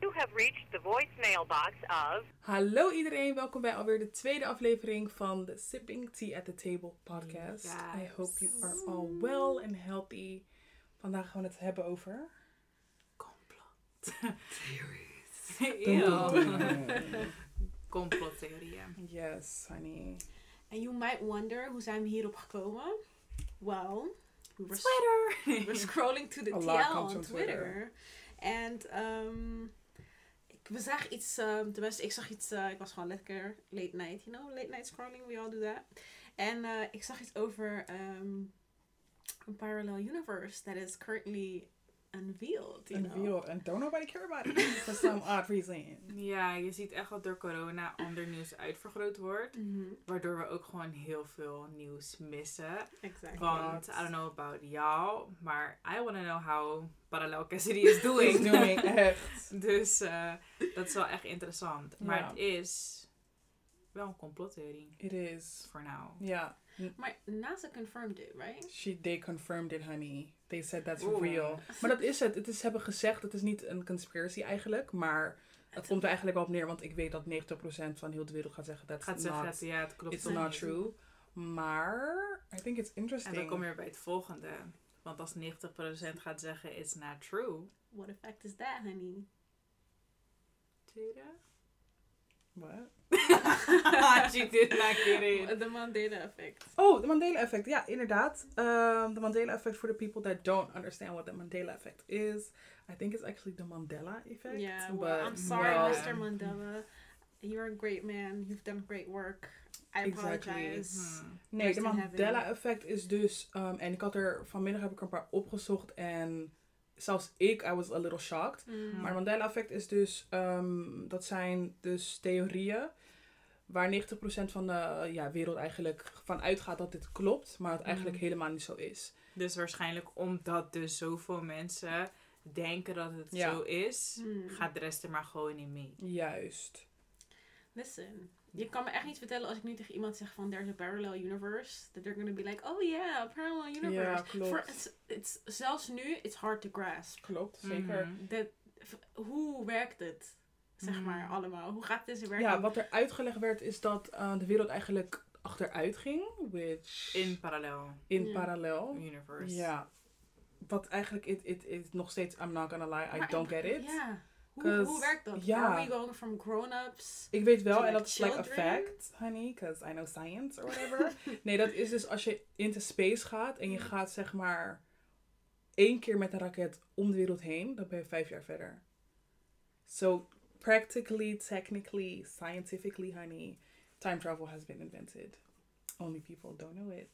You have reached the voicemail box of Hallo iedereen, welkom bij alweer de tweede aflevering van de Sipping Tea at the Table podcast. I Yes. hope you are all well and healthy. Vandaag gaan we het hebben over... Complot. Complottheorieën. Yes, honey. And you might wonder, hoe zijn we hierop gekomen? Well, we were, Twitter! we were scrolling to the TL on Twitter. En um, ik, we zagen iets, um, tenminste ik zag iets, uh, ik was gewoon lekker late night, you know, late night scrolling, we all do that. En uh, ik zag iets over um, a parallel universe that is currently unveiled, you know. Unveiled. And don't nobody care about it. For some odd reason. Ja, je ziet echt dat door corona ander nieuws uitvergroot wordt. Mhm, Waardoor we ook gewoon heel veel nieuws missen. exactly. Want, I don't know about y'all, maar I want to know how Parallel Cassidy is doing. Is doing, echt. dus uh, dat is wel echt interessant. Maar het is wel een complottheorie. It is. Voor now. Ja. Maar NASA confirmed it, right? She, they confirmed it, honey. They said that's Oeh. real. Maar dat is het. Het is, ze hebben gezegd, het is niet een conspiracy eigenlijk, maar het komt er eigenlijk wel op neer, want ik weet dat 90% van heel de wereld gaat zeggen dat Gaat zeggen, dat, ja, het klopt it's not true. Maar I think it's En interesting. dan kom je weer bij het volgende. Want als 90% gaat zeggen, it's not true. What effect is that, honey? Tweede? What? She did not get it. The Mandela effect. Oh, de Mandela effect. Ja, inderdaad. Um, the Mandela effect for the people that don't understand what the Mandela effect is. I think it's actually the Mandela effect. Yeah, well, I'm sorry, Mr. Mandela. You're a great man. You've done great work. I Exactly. apologize. Hmm. Nee, de Mandela effect is dus, um, en ik had er vanmiddag heb ik er een paar opgezocht en zelfs ik, I was a little shocked. Mm. Maar Mandela effect is dus, um, dat zijn dus theorieën waar 90% van de ja, wereld eigenlijk van uitgaat dat dit klopt, maar het eigenlijk Mhm. helemaal niet zo is. Dus waarschijnlijk omdat dus zoveel mensen denken dat het Ja. zo is, Hmm. gaat de rest er maar gewoon in mee. Juist. Listen, je kan me echt niet vertellen als ik nu tegen iemand zeg van there's a parallel universe, that they're gonna be like, oh yeah, a parallel universe. Ja, klopt. For, it's, it's, zelfs nu, it's hard to grasp. Klopt, zeker. Mhm. Dat, hoe werkt het, zeg Mhm. maar, allemaal? Hoe gaat dit werken? Ja, wat er uitgelegd werd is dat uh, de wereld eigenlijk achteruit ging, which In parallel in parallel. universe. Ja. Wat eigenlijk, it, it, it, nog steeds, I'm not gonna lie, I Maar don't get it. Ja. Hoe, hoe werkt dat? ja. Are we going from grown-ups? Ik weet wel, en dat is like a fact, honey, because I know science or whatever. nee, dat is dus als je into space gaat en je gaat zeg maar één keer met een raket om de wereld heen, dan ben je vijf jaar verder. So, practically, technically, scientifically, honey, time travel has been invented. Only people don't know it.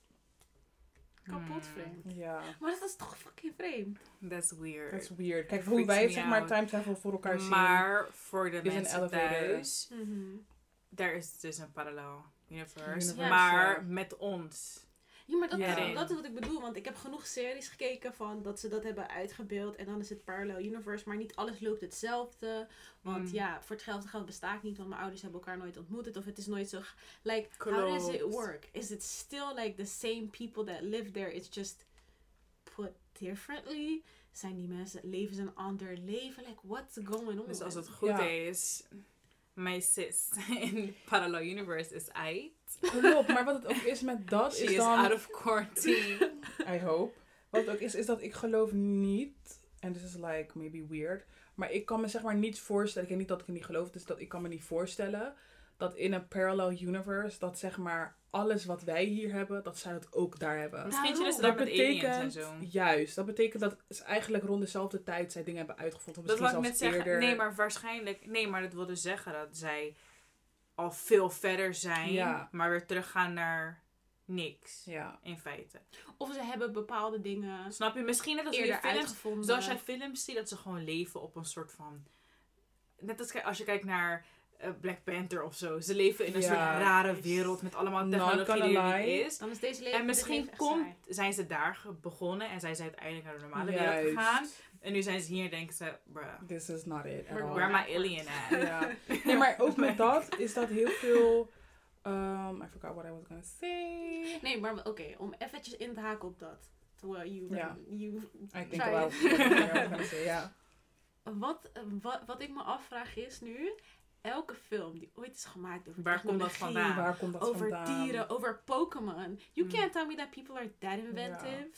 Kapot vreemd. Ja, Maar dat is toch fucking vreemd? That's weird. that's weird. Kijk, It hoe wij zeg maar time travel voor elkaar zien. Maar voor de mensen elevator. thuis, Mhm. daar is dus een parallel universe. Universe, maar ja. met ons. Ja, maar dat, is, dat is wat ik bedoel. Want ik heb genoeg series gekeken van dat ze dat hebben uitgebeeld. En dan is het parallel universe. Maar niet alles loopt hetzelfde. Want Mm. ja, voor hetzelfde geld bestaat niet. Want mijn ouders hebben elkaar nooit ontmoet. Of het is nooit zo... Like, how does it work? Is it still like the same people that live there? It's just put differently? Zijn die mensen... Leven ze een ander leven? Like, what's going on? Dus als het goed Ja. is, mijn sis in parallel universe is Klopt, maar wat het ook is met dat She is is dan... out of quarantine. I hope. Wat ook is, is dat ik geloof niet, en this is like maybe weird, maar ik kan me zeg maar niet voorstellen, ik weet niet dat ik het niet geloof, dus dat ik kan me niet voorstellen dat in een parallel universe, dat zeg maar alles wat wij hier hebben, dat zij dat ook daar hebben. Misschien zullen ze Dat dat met aliens en betekent, zo. juist, dat betekent dat ze eigenlijk rond dezelfde tijd zij dingen hebben uitgevonden. Dat wil ik net zelfs zeggen. eerder. Nee, maar waarschijnlijk. Nee, maar dat wil dus zeggen dat zij al veel verder zijn, Ja. maar weer teruggaan naar niks. Ja. In feite. Of ze hebben bepaalde dingen Snap je? Misschien net als eerder films. uitgevonden. Zoals jij films ziet, dat ze gewoon leven op een soort van. Net als als je kijkt naar eh, Black Panther of zo. Ze leven in een Ja. soort rare wereld met allemaal technologie die er niet is. Dan is deze leven En misschien komt, zijn ze daar begonnen en zijn ze uiteindelijk naar de normale wereld gegaan. En nu zijn ze hier en denken ze, bruh, This is not it at We're all. where my alien at? Ja. Nee, maar ook met dat is dat heel veel. Um, I forgot what I was gonna say. Nee, maar oké, om eventjes in te haken op dat. Terwijl you, Ja. you I think about what say, ja. Wat, wat, wat ik me afvraag is nu, elke film die ooit is gemaakt over Waar komt dat vandaan? Waar komt dat over vandaan? dieren, over Pokémon. You Hmm. can't tell me that people are that inventive.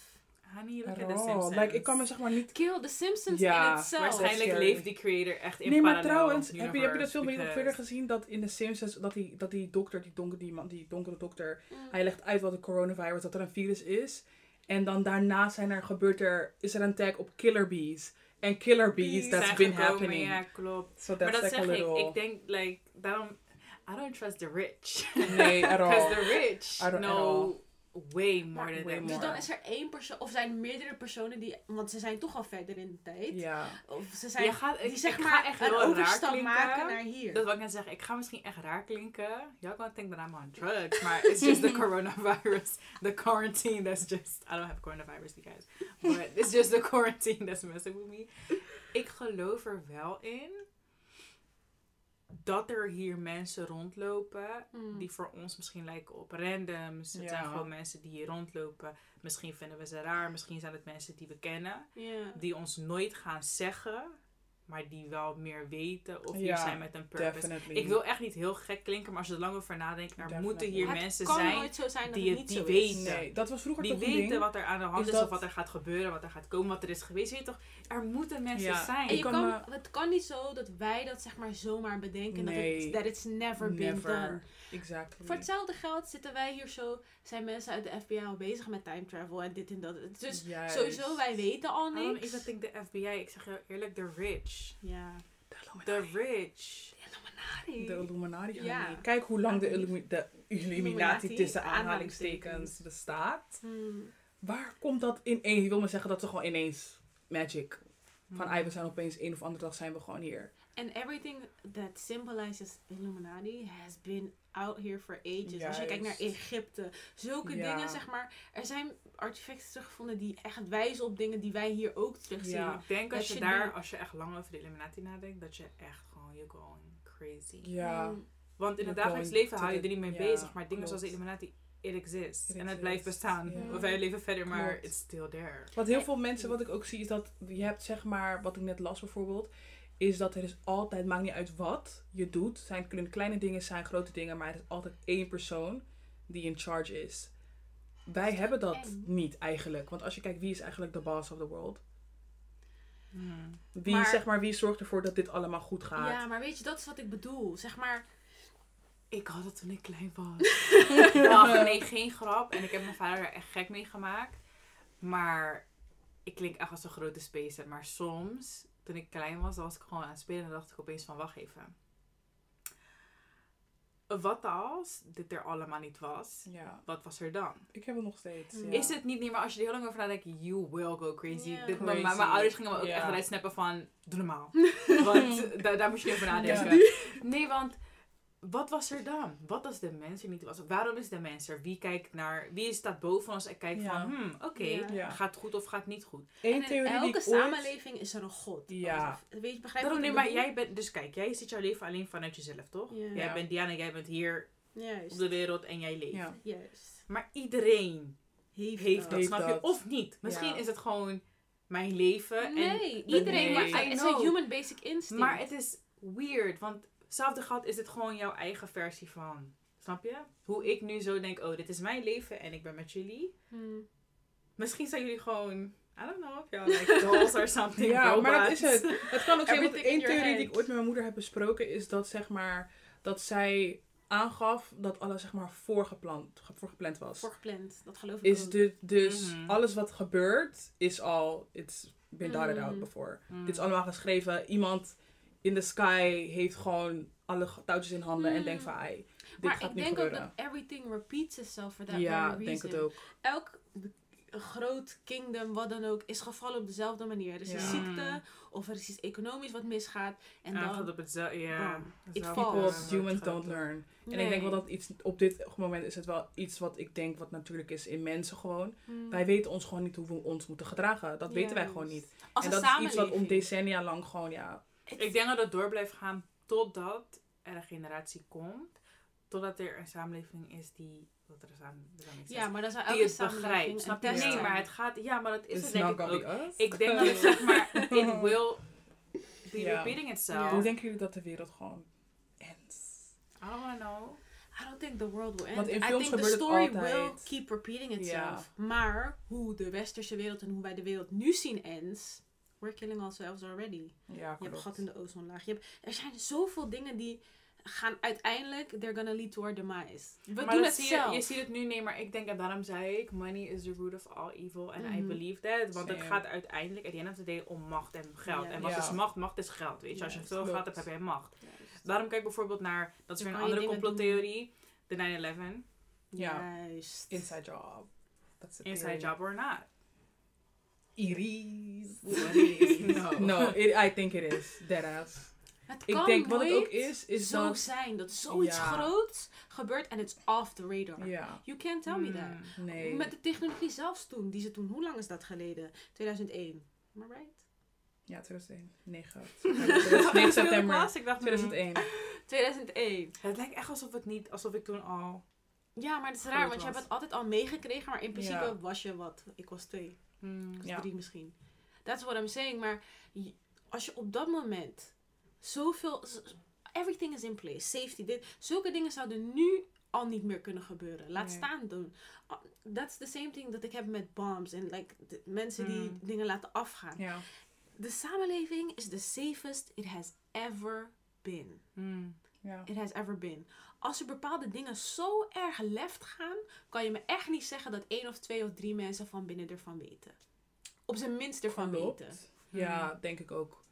Honey, look At the. Simpsons. Like, ik kan me zeg maar niet... Kill the Simpsons Ja, in itself. Waarschijnlijk leeft die creator echt in Nee, maar trouwens, heb je, heb je dat nog because- verder gezien? Dat in de Simpsons, dat die, dat die dokter, die, donker, die, man, die donkere dokter, Mm. hij legt uit wat een coronavirus, dat er een virus is. En dan daarna zijn er, gebeurt er, is er een tag op killer bees. En killer bees, that's been gekomen, happening. Ja, klopt. So Maar dat like zeg little... Ik denk, like, daarom... I don't trust the rich. Nee, at all. Because the rich I don't- at know way more than way them. Dus more. dan is er één persoon, of zijn meerdere personen die, want ze zijn toch al verder in de tijd. Ja. Of ze zijn, ik, die zeg ik maar echt een overstap klinken. maken naar hier. Dat wil ik net zeggen. Ik ga misschien echt raar klinken. Y'all gonna think that I'm on drugs. Maar it's just the coronavirus. The quarantine that's just... I don't have coronavirus, you guys. But it's just the quarantine that's messing with me. Ik geloof er wel in dat er hier mensen rondlopen Hmm. die voor ons misschien lijken op randoms. Het Ja. zijn gewoon mensen die hier rondlopen. Misschien vinden we ze raar. Misschien zijn het mensen die we kennen. Die ons nooit gaan zeggen. Maar die wel meer weten. Of hier Ja, zijn met een purpose. Definitely. Ik wil echt niet heel gek klinken. Maar als je er lang over nadenkt. Er Definitely. moeten hier Het mensen zijn. nooit zo zijn dat die het het- niet die weten. Nee, dat was vroeger Die toch een weten ding. wat er aan de hand Is is. dat- Of wat er gaat gebeuren. Wat er gaat komen. Wat er is geweest. Je weet toch. Er moeten mensen Ja. zijn. En je kan kan, me- het kan niet zo dat wij dat zeg maar zomaar bedenken. Nee. Dat, het, that it's never, been done. Exactly. Voor hetzelfde geld zitten wij hier zo, zijn mensen uit de FBI al bezig met time travel en dit en dat. Dus Juist. sowieso, wij weten al niks. even think the FBI. Ik zeg je eerlijk. The rich. Ja. De The Illuminati. rich. De Illuminati. Ja. honey. Kijk hoe lang de, Illumi- de Illuminati Illuminati, tussen aanhalingstekens. aanhalingstekens bestaat. Hmm. Waar komt dat ineens? Je wil me zeggen dat ze gewoon ineens magic. Van Hmm. ay, we zijn opeens een of andere dag zijn we gewoon hier. And everything that symbolizes Illuminati has been out here for ages. Als je kijkt naar. Egypte, zulke Ja. dingen zeg maar. Er zijn artefacten teruggevonden die echt wijzen op dingen die wij hier ook terugzien. Ja. Ik denk Dat als je je daar, als je echt lang over de Illuminati nadenkt, dat je echt gewoon, you're going crazy. Ja. Want in het dagelijks leven hou je er niet mee bezig, maar dingen klopt. zoals de Illuminati, it exists. It en het blijft bestaan. Of wij leven verder, maar Klopt. it's still there. Wat heel veel mensen, wat ik ook zie, is dat je hebt zeg maar, wat ik net las bijvoorbeeld, is dat er is altijd, maakt niet uit wat je doet, zijn kunnen kleine dingen zijn, grote dingen, maar er is altijd één persoon die in charge is. Wij hebben dat eng? niet eigenlijk, want als je kijkt wie is eigenlijk de boss of the world, Hmm. wie Maar- zeg maar wie zorgt ervoor dat dit allemaal goed gaat. Ja, maar weet je, dat is wat ik bedoel. Zeg maar, Ik had het toen ik klein was. Nee, geen grap. En ik heb mijn vader er echt gek mee gemaakt. Maar ik klink echt als een grote spacer. Maar soms, toen ik klein was, was ik gewoon aan het spelen. En dacht ik opeens van, wacht even. Wat als dit er allemaal niet was? Ja, Wat was er dan? ik heb het nog steeds. Ja. Is het niet, nee, maar als je er heel lang over nadenkt, you will go crazy. Ja. Dit, Crazy. Mijn, mijn ouders gingen me ook echt eruit snappen van, doe normaal. Want da- daar moest je niet over nadenken. Ja. Nee, want wat was er dan? Wat als de mens er niet was? Waarom is de mens er? Wie kijkt naar, wie staat boven ons en kijkt Ja. van, hmm, oké. Ja. gaat het goed of gaat het niet goed? Eén en in theorie die elke ooit... samenleving is er een god. Ja. Of- Weet je, begrijp Daarom, je nee, maar jij bent, dus kijk, jij ziet jouw leven alleen vanuit jezelf, toch? Ja. Jij Ja. bent Diana, jij bent hier? Juist. op de wereld en jij leeft. Ja. Juist. Maar iedereen Heeft, heeft dat. dat, Heeft snap je? dat. Of niet. Misschien Ja. is het gewoon mijn leven. en Nee, iedereen. Nee. Maar het is een human basic instinct. Maar het is weird, want hetzelfde gat is het gewoon jouw eigen versie van. Snap je? Hoe ik nu zo denk, oh, dit is mijn leven en ik ben met jullie. Hmm. Misschien zijn jullie gewoon, I don't know, of y'all like dolls or something. Ja, maar dat is het. Het kan ook zijn, want één theorie die ik ooit met mijn moeder heb besproken is dat zeg maar, dat zij aangaf dat alles zeg maar voorgepland, ge- voorgepland was. Voorgepland, dat geloof ik Is ook. de, dus Mhm. alles wat gebeurt is al, it's been dotted out Mm. before. Mm. Dit is allemaal geschreven. Iemand in the sky heeft gewoon alle touwtjes in handen en denkt van, ai, dit maar gaat ik niet denk ook gebeuren. dat everything repeats itself for that ja, very ik denk reason. het ook. Elk groot kingdom, wat dan ook, is gevallen op dezelfde manier. Er is een Ja. ziekte, of er is iets economisch wat misgaat. En En dan... gaat op hetzelfde, ja. It People, falls. eh, humans don't learn. En ik denk wel dat iets, op dit moment is het wel iets wat ik denk wat natuurlijk is in mensen gewoon. Hmm. Wij weten ons gewoon niet hoe we ons moeten gedragen. Dat weten wij gewoon niet. Als en dat is iets wat om decennia lang gewoon, ja. Ik denk dat het door blijft gaan totdat er een generatie komt. totdat er een samenleving is die... Wat er is. Ja, maar dan zou die elke het begrijpt. Snap je? Nee, maar het gaat... Ja, maar dat is It's het denk ik ook. Ik denk dat het zeg maar... It will be repeating itself. Hoe denken jullie dat de wereld gewoon ends? I don't know. I don't think the world will end. Want in I think the story altijd. will keep repeating itself. Maar hoe de westerse wereld en hoe wij de wereld nu zien ends, we're killing ourselves already. Ja, Je hebt gat in de ozonlaag. Je hebt, er zijn zoveel dingen die gaan uiteindelijk, they're gonna lead to our demise. We maar doen het zie zelf. je, je ziet het nu, nee, maar ik denk, en daarom zei ik, money is the root of all evil. En I Mhm. believe that. Want het gaat uiteindelijk, at the end of the day, om macht en geld. En wat is macht? Macht is geld, weet je. Als je veel klopt. geld hebt, heb jij macht. Juist. Daarom kijk bijvoorbeeld naar, dat is weer een je andere complottheorie, de 9-11. Ja. Juist. Inside job. That's the Inside theory. job or not. Iris. What it is, no. No, it, I think it is. Deadass. Het Ik kan denk wat het ook is, is zo dat... zijn dat zoiets Ja. groots gebeurt en it's off the radar. Ja, You can't tell me that. Hmm. nee. Met de technologie zelfs toen, die ze toen, hoe lang is dat geleden? 2001. Am I right? Ja, 2001. 9. 9 september. Ik dacht, hmm. 2001. 2001. Het lijkt echt alsof het niet, alsof ik toen al... Ja, maar het is raar, want je hebt het altijd al meegekregen, maar in principe Ja. was je wat? Ik was twee, Hmm. Ja. drie misschien. That's what I'm saying, maar als je op dat moment zoveel, everything is in place, safety, dit, zulke dingen zouden nu al niet meer kunnen gebeuren. Laat Nee. staan doen. That's the same thing dat ik heb met bombs en like, de mensen die Mm. dingen laten afgaan. Ja. De samenleving is the safest it has ever been. Hmm. Ja. It has ever been. Als er bepaalde dingen zo erg left gaan, kan je me echt niet zeggen dat één of twee of drie mensen van binnen ervan weten. Op zijn minst ervan Klopt. weten. Ja, denk ik ook.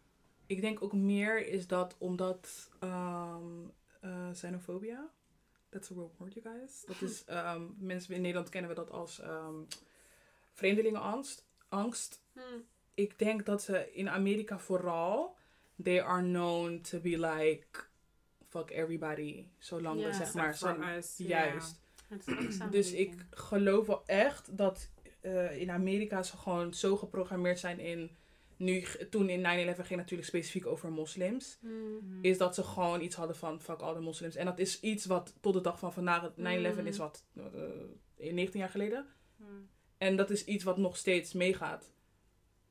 Ik denk ook meer is dat omdat um, uh, xenofobia, that's a real word you guys. Dat is, um, mensen in Nederland kennen we dat als um, vreemdelingenangst. Angst. Hmm. Ik denk dat ze in Amerika vooral, they are known to be like, fuck everybody. Zolang we zeg maar, ja. juist. Dus ik geloof wel echt dat eh, in Amerika ze gewoon zo geprogrammeerd zijn in. Nu, toen in 9-11 ging natuurlijk specifiek over moslims. Hmm. Is dat ze gewoon iets hadden van fuck all de moslims. En dat is iets wat tot de dag van vandaag. 9-11 Mm. is wat, eh, 19 jaar geleden. Hmm. En dat is iets wat nog steeds meegaat.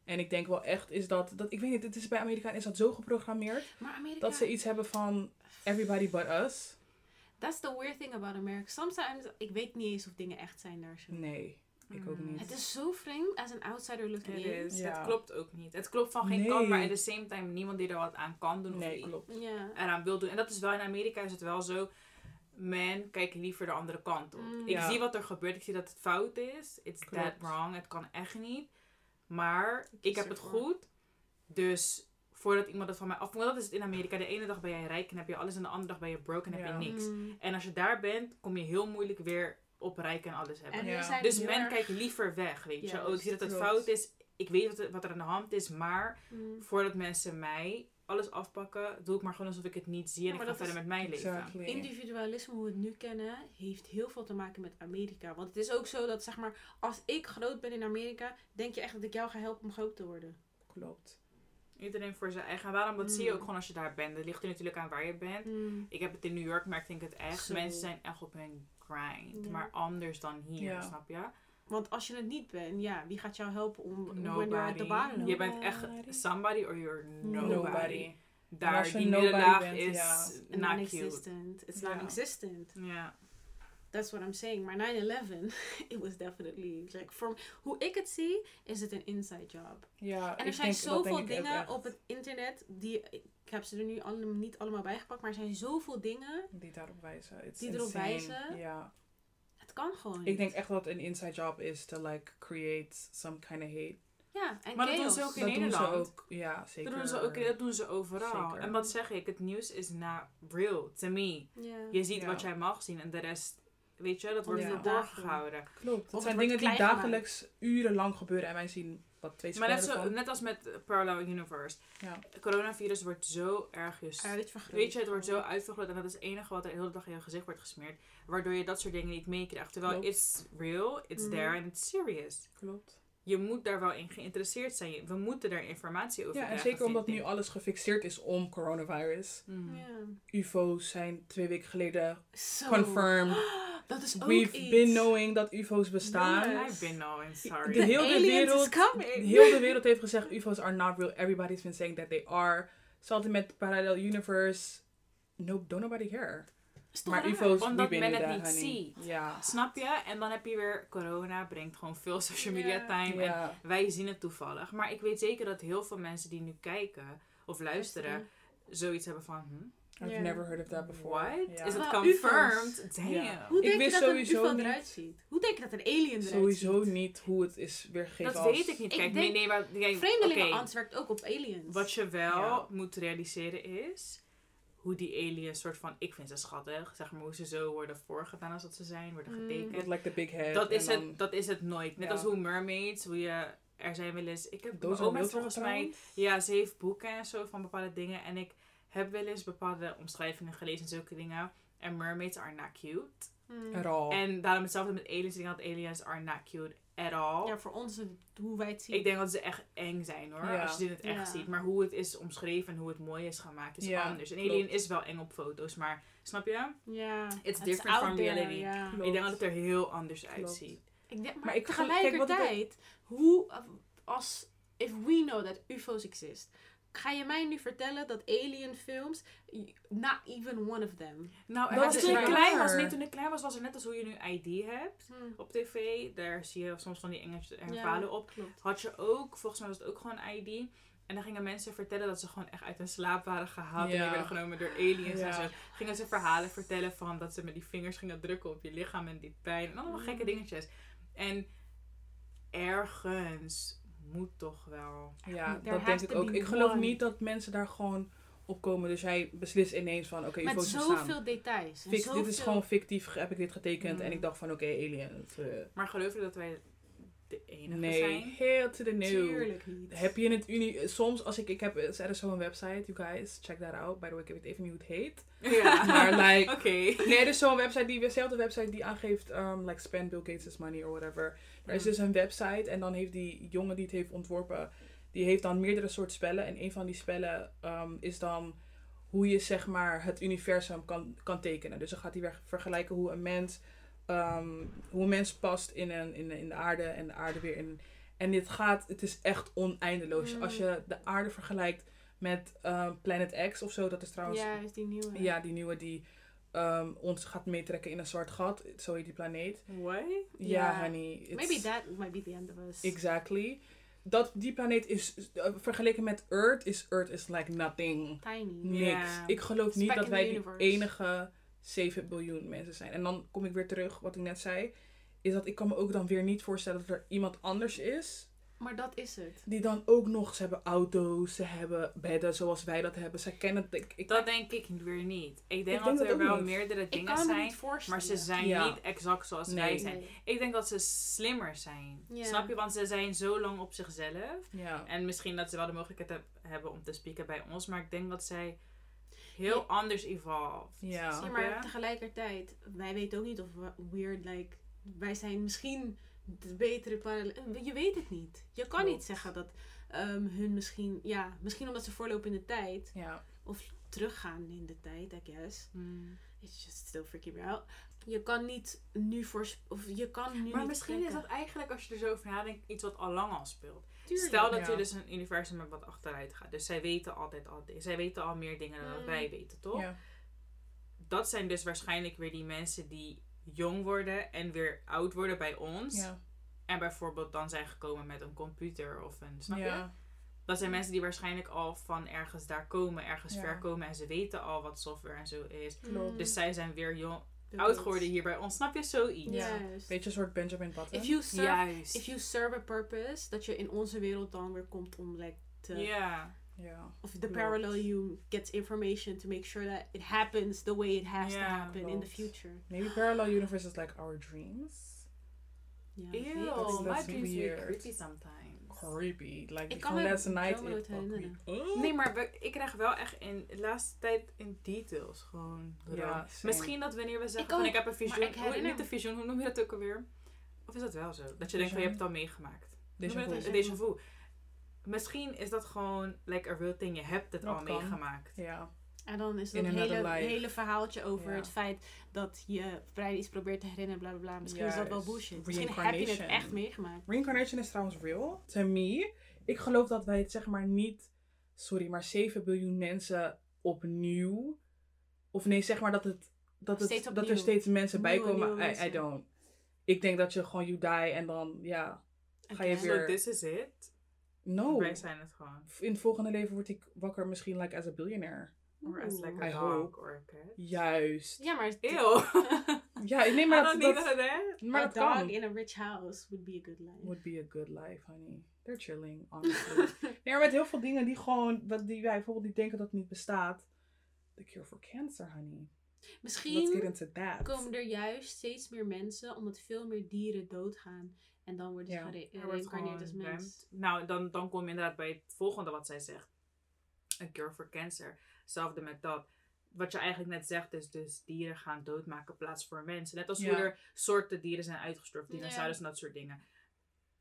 En ik denk wel echt is dat, dat ik weet niet, het is bij Amerikaan is dat zo geprogrammeerd. Maar Amerika, Dat ze iets hebben van everybody but us. that's the weird thing about America. Sometimes, ik weet niet eens of dingen echt zijn daar zo. Nee, ik ook Mm. niet. Het is zo vreemd als een outsider looking Het in. is. Ja. Het klopt ook niet. Het klopt van geen Nee. kant, maar at the same time niemand die er wat aan kan doen of Nee, klopt. Ja. eraan wil doen. En dat is wel in Amerika is het wel zo. Men kijken liever de andere kant op. Mm. Ik Ja. zie wat er gebeurt. Ik zie dat het fout is. It's Klopt. that wrong. Het kan echt niet. Maar ik heb het goed. Dus voordat iemand het van mij af... Want dat is het in Amerika. De ene dag ben jij rijk en heb je alles. En de andere dag ben je broke en heb Ja. je niks. Hmm. En als je daar bent, kom je heel moeilijk weer op rijk en alles hebben. En Ja. zijn Dus men erg- kijkt liever weg, weet je. Oh, ik zie dat het klopt. fout is. Ik weet wat er, aan de hand is. Maar Hmm. voordat mensen mij alles afpakken, doe ik maar gewoon alsof ik het niet zie. En Ja, ik ga verder met mijn leven. Individualisme, hoe we het nu kennen, heeft heel veel te maken met Amerika. Want het is ook zo dat, zeg maar, als ik groot ben in Amerika, denk je echt dat ik jou ga helpen om groot te worden. Klopt. Iedereen voor zijn eigen. Waarom? Dat zie je Mm. ook gewoon als je daar bent. Dat ligt er natuurlijk aan waar je bent. Hmm. Ik heb het in New York, maar ik denk het echt. Zo. Mensen zijn echt op hun grind. Ja. Maar anders dan hier, Ja. snap je? Want als je het niet bent, ja, wie gaat jou helpen om Nobody. the bottom? Je bent echt somebody or you're nobody. Daar, die middenlaag is ja. not. Non-existent. It's non-existent. Ja. That's what I'm saying. Maar 9-11, it was definitely, like, from, hoe ik het zie, is het een inside job. Ja, En er ik zijn denk- zoveel ik dingen op het internet, die, ik heb ze er nu niet allemaal bijgepakt, maar er zijn zoveel dingen, Die daarop wijzen. It's Die erop wijzen. Ja. het kan gewoon Ik niet. denk echt dat een inside job is to like create some kind of hate. Ja, en Maar dat doen ze ook in dat doen ze Nederland. ook. Ja, zeker. Dat doen ze ook, dat doen ze overal. Zeker. En wat zeg ik? Het nieuws is not real to me. Ja. Je ziet wat jij mag zien en de rest, weet je, dat wordt Ja. verborgen gehouden. Klopt. Of Het het zijn dingen die gemaakt. dagelijks urenlang gebeuren en wij zien wat twee Maar net, zo, net als met Parallel Universe. Ja. Coronavirus wordt zo erg just, Ja. Weet je, het wordt zo uitvergroot en dat is het enige wat er de hele dag in je gezicht wordt gesmeerd. Waardoor je dat soort dingen niet meekrijgt. Terwijl Klopt. it's real, it's Mhm. there and it's serious. Klopt. Je moet daar wel in geïnteresseerd zijn. We moeten daar informatie over Ja, en krijgen, zeker omdat nu alles gefixeerd is om coronavirus. Mm. Ja. UFO's zijn twee weken geleden confirmed. Dat is ook We've iets. been knowing dat UFO's bestaan. Yes. I've been knowing, De sorry. hele aliens wereld, is coming. heel de wereld heeft gezegd UFO's are not real. Everybody's been saying that they are. Hetzelfde met Parallel Universe. No, don't nobody care. Maar? UFO's, Omdat men het niet ziet. Ja. Snap je? En dan heb je weer corona, brengt gewoon veel social media time. En wij zien het toevallig. Maar ik weet zeker dat heel veel mensen die nu kijken of luisteren, zoiets hebben van, hm, I've never heard of that before. what? Is het Wel, confirmed? Damn. Ja. Hoe Ik denk je wist dat sowieso een UFO niet- eruit ziet? Hoe denk je dat een alien eruit Sowieso ziet? niet hoe het is weergegeven Dat als... weet ik niet. Ik Kijk, denk- nee, nee, maar kijk, Vreemdelingenangst werkt ook op aliens. Wat je wel moet realiseren is hoe die aliens soort van, ik vind ze schattig, zeg maar hoe ze zo worden voorgedaan als dat ze zijn, worden Mm. getekend. Like the big head. Dat is, dan- het, dat is het nooit. Net Ja. als hoe mermaids, hoe je, er zijn wel eens, ik heb Those oma real volgens mij, ja, ze heeft boeken en zo van bepaalde dingen en ik heb wel eens bepaalde omschrijvingen gelezen en zulke dingen. En mermaids are not cute. At all. En daarom hetzelfde met aliens. Ik denk dat aliens are not cute at all. Ja, voor ons is het hoe wij het zien. Ik denk dat ze echt eng zijn hoor. Ja. Als je ze in het echt Ja. ziet. Maar hoe het is omschreven en hoe het mooi is gemaakt is Ja, anders. Een klopt. alien is wel eng op foto's. Maar snap je? ja. It's different from there, reality. Ik denk dat het er heel anders Klopt. uitziet. Ik denk, maar, Maar ik gel- kijk, tegelijkertijd, hoe, als, if we know that UFO's exist, ga je mij nu vertellen dat alien films, not even one of them. Nou, Dat toen ik klein was, nee, toen ik klein was, was er net als hoe je nu ID hebt Hmm. op tv. Daar zie je soms van die Engelse Ja. verhalen op. Klopt. Had je ook, volgens mij was het ook gewoon ID. En dan gingen mensen vertellen dat ze gewoon echt uit hun slaap waren gehaald. En Ja. die werden genomen door aliens Ja. en zo. Gingen ze verhalen vertellen van dat ze met die vingers gingen drukken op je lichaam en die pijn. En allemaal gekke Mm. dingetjes. En ergens moet toch wel. Ja, There dat denk ik ook. Ik geloof one. niet dat mensen daar gewoon op komen. Dus jij beslist ineens van, oké, Met UFO's bestaan. zoveel details. dit is gewoon fictief, heb ik dit getekend. Mm. En ik dacht van, oké, alien. eh, Maar geloof je dat wij de enige nee, zijn? heel to the new. Tuurlijk niet. Heb je in het uni... Soms, als ik... Ik heb... Er is zo'n website, you guys. Check that out. By the way, ik weet even niet hoe het heet. Ja. Maar like... Oké. Nee, er is zo'n website, die, dezelfde website die aangeeft, um, like spend Bill Gates' money or whatever. Er is dus een website en dan heeft die jongen die het heeft ontworpen, die heeft dan meerdere soorten spellen. En een van die spellen um, is dan hoe je zeg maar het universum kan, kan tekenen. Dus dan gaat hij weer vergelijken hoe een mens, um, hoe een mens past in, een, in, in de aarde en de aarde weer in. En dit gaat, het is echt oneindeloos. Mm. Als je de aarde vergelijkt met um, Planet X of zo, dat is trouwens Ja, is die nieuwe. ja, die nieuwe die ehm, ons gaat meetrekken in een zwart gat. Zo heet die planeet. What? Ja, Ja. honey. it's- Maybe that might be the end of us. Exactly. Dat, die planeet is, uh, vergeleken met Earth, is Earth is like nothing. Tiny. Niks. Ik geloof niet dat wij universe. enige 7 biljoen mensen zijn. En dan kom ik weer terug, wat ik net zei. Is dat ik kan me ook dan weer niet voorstellen dat er iemand anders is. Maar dat is het. Die dan ook nog, ze hebben auto's, ze hebben bedden zoals wij dat hebben. Ze kennen het. Ik, ik, Dat denk ik weer niet. Ik denk denk dat dat er wel niet. meerdere Ik dingen zijn. niet voorstellen. Maar ze zijn Ja. niet exact zoals Nee. wij zijn. Nee. Ik denk dat ze slimmer zijn. Ja. Snap je? Want ze zijn zo lang op zichzelf. ja. En misschien dat ze wel de mogelijkheid heb- hebben om te spreken bij ons. Maar ik denk dat zij heel Ja. anders evolved. Ja. Maar tegelijkertijd, wij weten ook niet of we weird, like, wij zijn misschien de betere parallel. Je weet het niet. Je kan Klopt. niet zeggen dat ehm, hun misschien, ja, misschien omdat ze voorlopen in de tijd, ja. of teruggaan in de tijd, I guess. Hmm. It's just still freaking me out. Je kan niet nu voor, of je kan nu Maar niet misschien is dat eigenlijk, als je er zo over nadenkt, iets wat al lang al speelt. Tuurlijk. Stel dat Ja. je dus een universum hebt wat achteruit gaat. Dus zij weten altijd al. Zij weten al meer dingen dan Mm. wij weten, toch? ja. Dat zijn dus waarschijnlijk weer die mensen die jong worden en weer oud worden bij ons. ja. En bijvoorbeeld dan zijn gekomen met een computer of een. Snap je? Dat zijn mensen die waarschijnlijk al van ergens daar komen, ergens ver komen en ze weten al wat software en zo is. Klopt. Dus zij zijn weer jong, oud geworden hier bij ons. Snap je zoiets? Ja. Beetje een soort Benjamin Button. If you serve, Juist. if you serve a purpose, dat je in onze wereld dan weer komt om like te Ja. Ja. of the Klopt. parallel you gets information to make sure that it happens the way it has to happen in the future. Maybe parallel universe is like our dreams. Ja, Ew, weet That's- my that's dreams are weird. creepy sometimes. Creepy. Like Ik kan last night. it- oh. Oh. Nee, maar we- ik krijg wel echt in de laatste tijd in details gewoon. Ja. Misschien dat wanneer we zeggen Ik van ook, ik heb een visioen. ik hoe- herinner niet een visioen, hoe noem je dat ook alweer? Of is dat wel zo? Dat je denkt van je hebt het al meegemaakt. Déjà vu. een déjà vu. Misschien is dat gewoon like a real thing. Je hebt het Dat al kan. meegemaakt. Ja. En dan is dat hele, hele verhaaltje over Ja. het feit dat je vrij iets probeert te herinneren, bla bla bla. Misschien is dat wel bullshit. Misschien heb je het Reincarnation. echt meegemaakt. Reincarnation is trouwens real. To me. Ik geloof dat wij het zeg maar niet, sorry, maar 7 biljoen mensen opnieuw. Of nee, zeg maar dat, het, dat, het, Steeds dat er steeds mensen bij komen. I, don't. Ik denk dat je gewoon you die en dan, ja. Ga je weer- So this is it. No. Wij zijn het gewoon. In het volgende leven word ik wakker misschien like as a billionaire. Or as like I a hope. dog or a cat. Juist. Ja, maar Ew. Ja, nee, I maar don't dat, need dat, that. maar a dat dog kan. in a rich house would be a good life. Would be a good life, honey. They're chilling, honestly. nee, maar met heel veel dingen die gewoon, wat die wij bijvoorbeeld die denken dat het niet bestaat. The cure for cancer, honey. Let's get Misschien into that. komen er juist steeds meer mensen omdat veel meer dieren doodgaan. En dan worden ze Ja. gereïncarneerd als gewoon mens. Nou, dan, dan kom je inderdaad bij het volgende wat zij zegt. Een cure for cancer. Hetzelfde met dat. Wat je eigenlijk net zegt is dus dieren gaan doodmaken in plaats voor mensen. Net als Ja. hoe er soorten dieren zijn uitgestorven. Ja. Dinosaurus en dat soort dingen.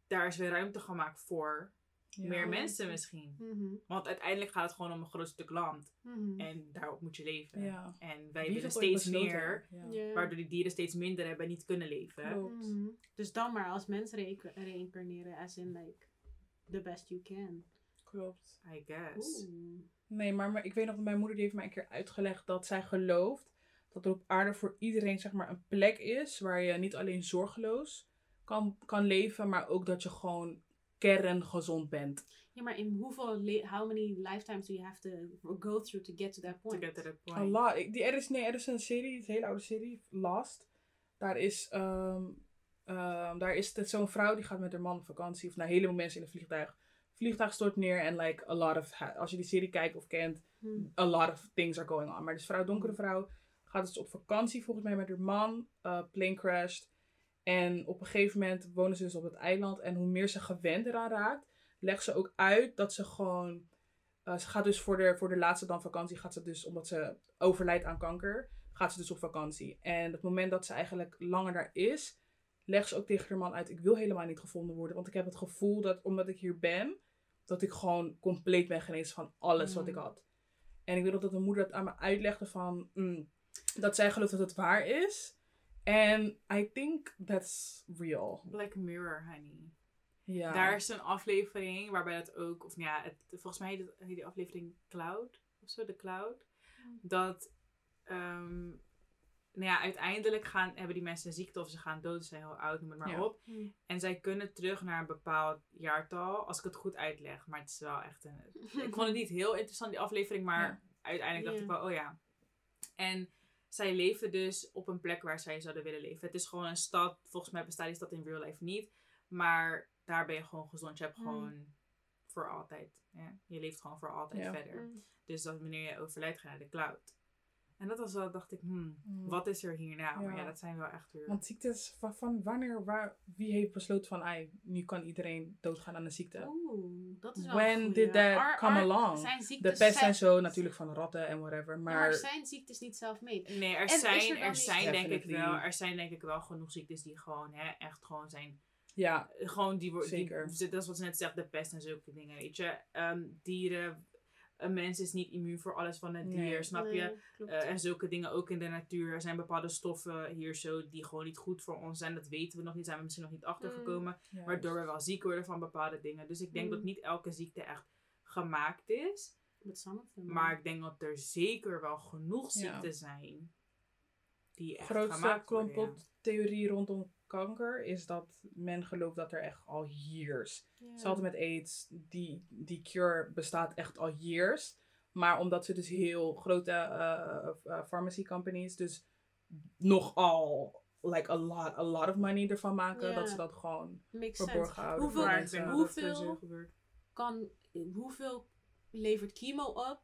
Daar is weer ruimte gemaakt voor Ja. meer mensen misschien. Mhm, Want uiteindelijk gaat het gewoon om een groot stuk land. mhm. En daarop moet je leven. Ja. En wij Wie willen steeds meer. Ja. Waardoor die dieren steeds minder hebben en niet kunnen leven. Klopt. Mhm. Dus dan maar als mens reïnc- reïncarneren, as in like the best you can. Klopt. I guess. Nee, maar ik weet nog dat mijn moeder die heeft mij een keer uitgelegd dat zij gelooft dat er op aarde voor iedereen zeg maar een plek is waar je niet alleen zorgeloos kan, kan leven, maar ook dat je gewoon kerngezond bent. Ja, maar in hoeveel, how many lifetimes do you have to go through to get to that To point? get to that point. A lot. Ik- Die, er, is, nee, er is een serie, een hele oude serie, Last. Daar is, ehm, ehm, daar is het zo'n vrouw die gaat met haar man op vakantie. Of naar helemaal mensen in een vliegtuig. Vliegtuig stort neer en like a lot of, als je die serie kijkt of kent, Hmm. a lot of things are going on. Maar dus vrouw, donkere vrouw, gaat dus op vakantie volgens mij met haar man, uh, plane crashed. En op een gegeven moment wonen ze dus op het eiland. En hoe meer ze gewend eraan raakt, legt ze ook uit dat ze gewoon... uh, ze gaat dus voor de, voor de laatste dan vakantie, gaat ze dus, omdat ze overlijdt aan kanker, gaat ze dus op vakantie. En het moment dat ze eigenlijk langer daar is, legt ze ook tegen haar man uit, ik wil helemaal niet gevonden worden. Want ik heb het gevoel dat, omdat ik hier ben, dat ik gewoon compleet ben genezen van alles wat Mm. ik had. En ik weet nog dat mijn moeder dat aan me uitlegde van, mm, dat zij gelooft dat het waar is. En I think that's real. Black Mirror, honey. Ja. Daar is een aflevering waarbij dat ook, of nou ja, het, volgens mij heet, die aflevering Cloud, of zo, de Cloud. Dat, ehm, nou ja, uiteindelijk gaan, hebben die mensen een ziekte of ze gaan dood, ze zijn heel oud, noem het maar Ja. op. Hmm. En zij kunnen terug naar een bepaald jaartal, als ik het goed uitleg. Maar het is wel echt een... Ik vond het niet heel interessant, die aflevering, maar Ja. uiteindelijk dacht Ja. ik wel, oh ja. En zij leven dus op een plek waar zij zouden willen leven. Het is gewoon een stad, volgens mij bestaat die stad in real life niet. Maar daar ben je gewoon gezond. Je hebt Mm. gewoon voor altijd. Ja? Je leeft gewoon voor altijd Ja. verder. Hmm. Dus dat wanneer je overlijdt, ga je naar de cloud. En dat was wel, dacht ik, hmm, Mm. wat is er hierna? Maar Ja. ja, dat zijn wel echt weer... Want ziektes, van, van wanneer, waar, wie heeft besloten van, ai, nu kan iedereen doodgaan aan een ziekte? Oeh, dat is wel When goeie. did that Are- come are- along? Zijn De pest zijn en zo natuurlijk van ratten en whatever, Maar, maar... zijn ziektes niet self-made? Nee, er zijn, er zijn denk ik wel, er zijn denk ik wel genoeg ziektes die gewoon, hè, echt gewoon zijn, Ja, gewoon die worden, Zeker. die- dat is wat ze net zegt, de pest en zulke dingen, weet je. Ehm, dieren, een mens is niet immuun voor alles van het dier, Nee. snap je? Nee. Eh, en zulke dingen ook in de natuur. Er zijn bepaalde stoffen hier zo die gewoon niet goed voor ons zijn. Dat weten we nog niet, zijn we misschien nog niet achtergekomen. juist. Waardoor we wel ziek worden van bepaalde dingen. Dus ik denk Mm. dat niet elke ziekte echt gemaakt is. Maar ik denk dat er zeker wel genoeg Ja. ziekten zijn die echt grootste ja. complottheorie rondom kanker is dat men gelooft dat er echt al years. Hetzelfde met AIDS, die, die cure bestaat echt al years. Maar omdat ze dus heel grote eh, eh, pharmacy companies dus nogal like a lot, a lot of money ervan maken, dat ze dat gewoon Makes verborgen sense. houden. Hoeveel- mensen. Kan, hoeveel levert chemo op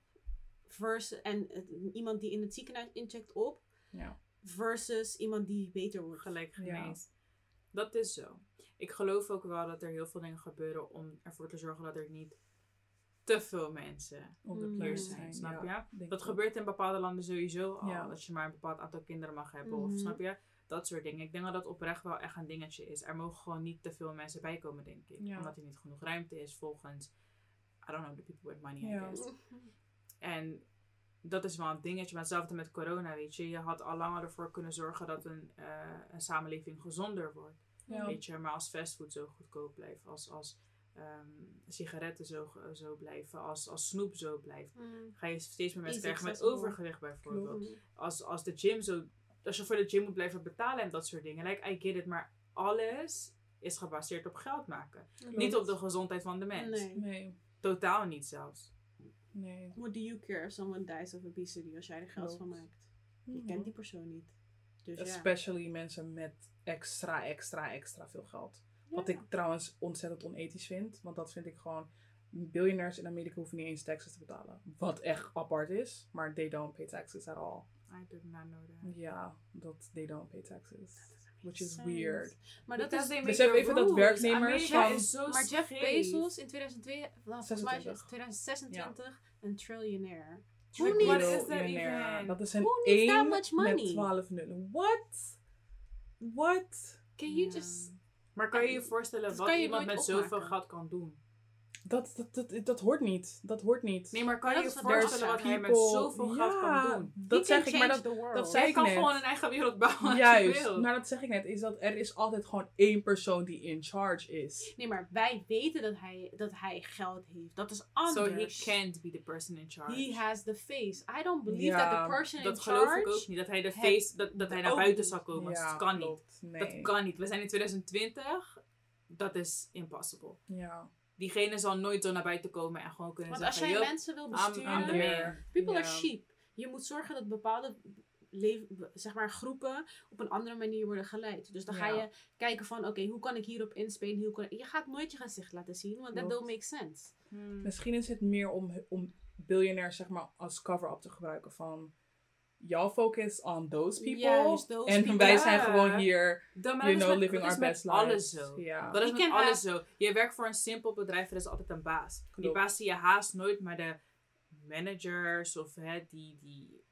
versus, en iemand die in het ziekenhuis incheckt op Ja. Versus iemand die beter wordt? Gelijk Ja. geneest. Dat is zo. Ik geloof ook wel dat er heel veel dingen gebeuren om ervoor te zorgen dat er niet te veel mensen op de Mm. hier zijn. zijn. Snap ja, je? Dat gebeurt in bepaalde landen sowieso al. Ja. Dat je maar een bepaald aantal kinderen mag hebben. Mhm. Of snap je? Dat soort dingen. Ik denk dat dat oprecht wel echt een dingetje is. Er mogen gewoon niet te veel mensen bijkomen, denk ik. Ja. Omdat er niet genoeg ruimte is volgens, I don't know, the people with money, I guess. En dat is wel een dingetje. Maar hetzelfde met corona, weet je. Je had al langer ervoor kunnen zorgen dat een, eh, een samenleving gezonder wordt. Ja. Weet je, maar als fastfood zo goedkoop blijft, als, als ehm, sigaretten zo, zo blijven, als, als snoep zo blijft, Mm. ga je steeds meer mensen krijgen met overgewicht bijvoorbeeld. Als, als de gym zo, als je voor de gym moet blijven betalen en dat soort dingen. Like, I get it, maar alles is gebaseerd op geld maken. Niet op de gezondheid van de mens. Nee. Nee, Totaal niet zelfs. Nee. What do you care if someone dies of obesity als jij er geld Klopt. van maakt? Je kent die persoon niet. Dus ja. Especially mensen met extra, extra, extra veel geld. Wat ik trouwens ontzettend onethisch vind. Want dat vind ik gewoon... Biljonairs in Amerika hoeven niet eens taxes te betalen. Wat echt apart is. Maar they don't pay taxes at all. I did not know that. Ja, dat they don't pay taxes. Which is weird. Maar dat Because is... they Besef even dat werknemers Amerika van- is zo Maar Jeff. Bezos in 2002, nou, volgens mij is het 26. 2026 een triljonair. Who needs- that? Dat is een Who needs that 1 much money? met 12 nullen. What? What? Can you Ja. just... Maar kan je je voorstellen Dat wat iemand met zoveel geld kan doen? Dat, dat, dat, dat hoort niet. Dat hoort niet. Nee, maar kan je je wat voorstellen wat hij met zoveel geld kan doen? Dat zeg ik, maar dat, dat zei Hij ik kan net. gewoon een eigen wereld bouwen als je Juist, wil. maar dat zeg ik net, is dat er is altijd gewoon één persoon die in charge is. Nee, maar wij weten dat hij, dat hij geld heeft. Dat is So anders. he can't be the person in charge. He has the face. I don't believe Ja, that the person in dat geloof charge... ik ook niet. Dat hij de face, dat, dat hij naar ook buiten zou komen. ja, dat kan niet. Nee. Dat kan niet. We zijn in 2020. Dat is impossible. Ja. Diegene zal nooit zo naar buiten komen en gewoon kunnen Want als zeggen... jij "Yup, mensen wil besturen... People are sheep. Je moet zorgen dat bepaalde zeg maar, groepen op een andere manier worden geleid. Dus dan ga Ja. je kijken van, oké, hoe kan ik hierop inspelen? Hoe kan ik... Je gaat nooit je gezicht laten zien, want that Klopt. don't make sense. Hmm. Misschien is het meer om, om biljonairs zeg maar als cover-up te gebruiken van... Y'all focus on those people. Juist, those en people. wij zijn gewoon hier, you know, met- living our best alles lives. zo. Ja. Dat is met alles zo. Je werkt voor een simpel bedrijf, er is altijd een baas. Die baas zie je haast nooit, maar de managers of hè, die, die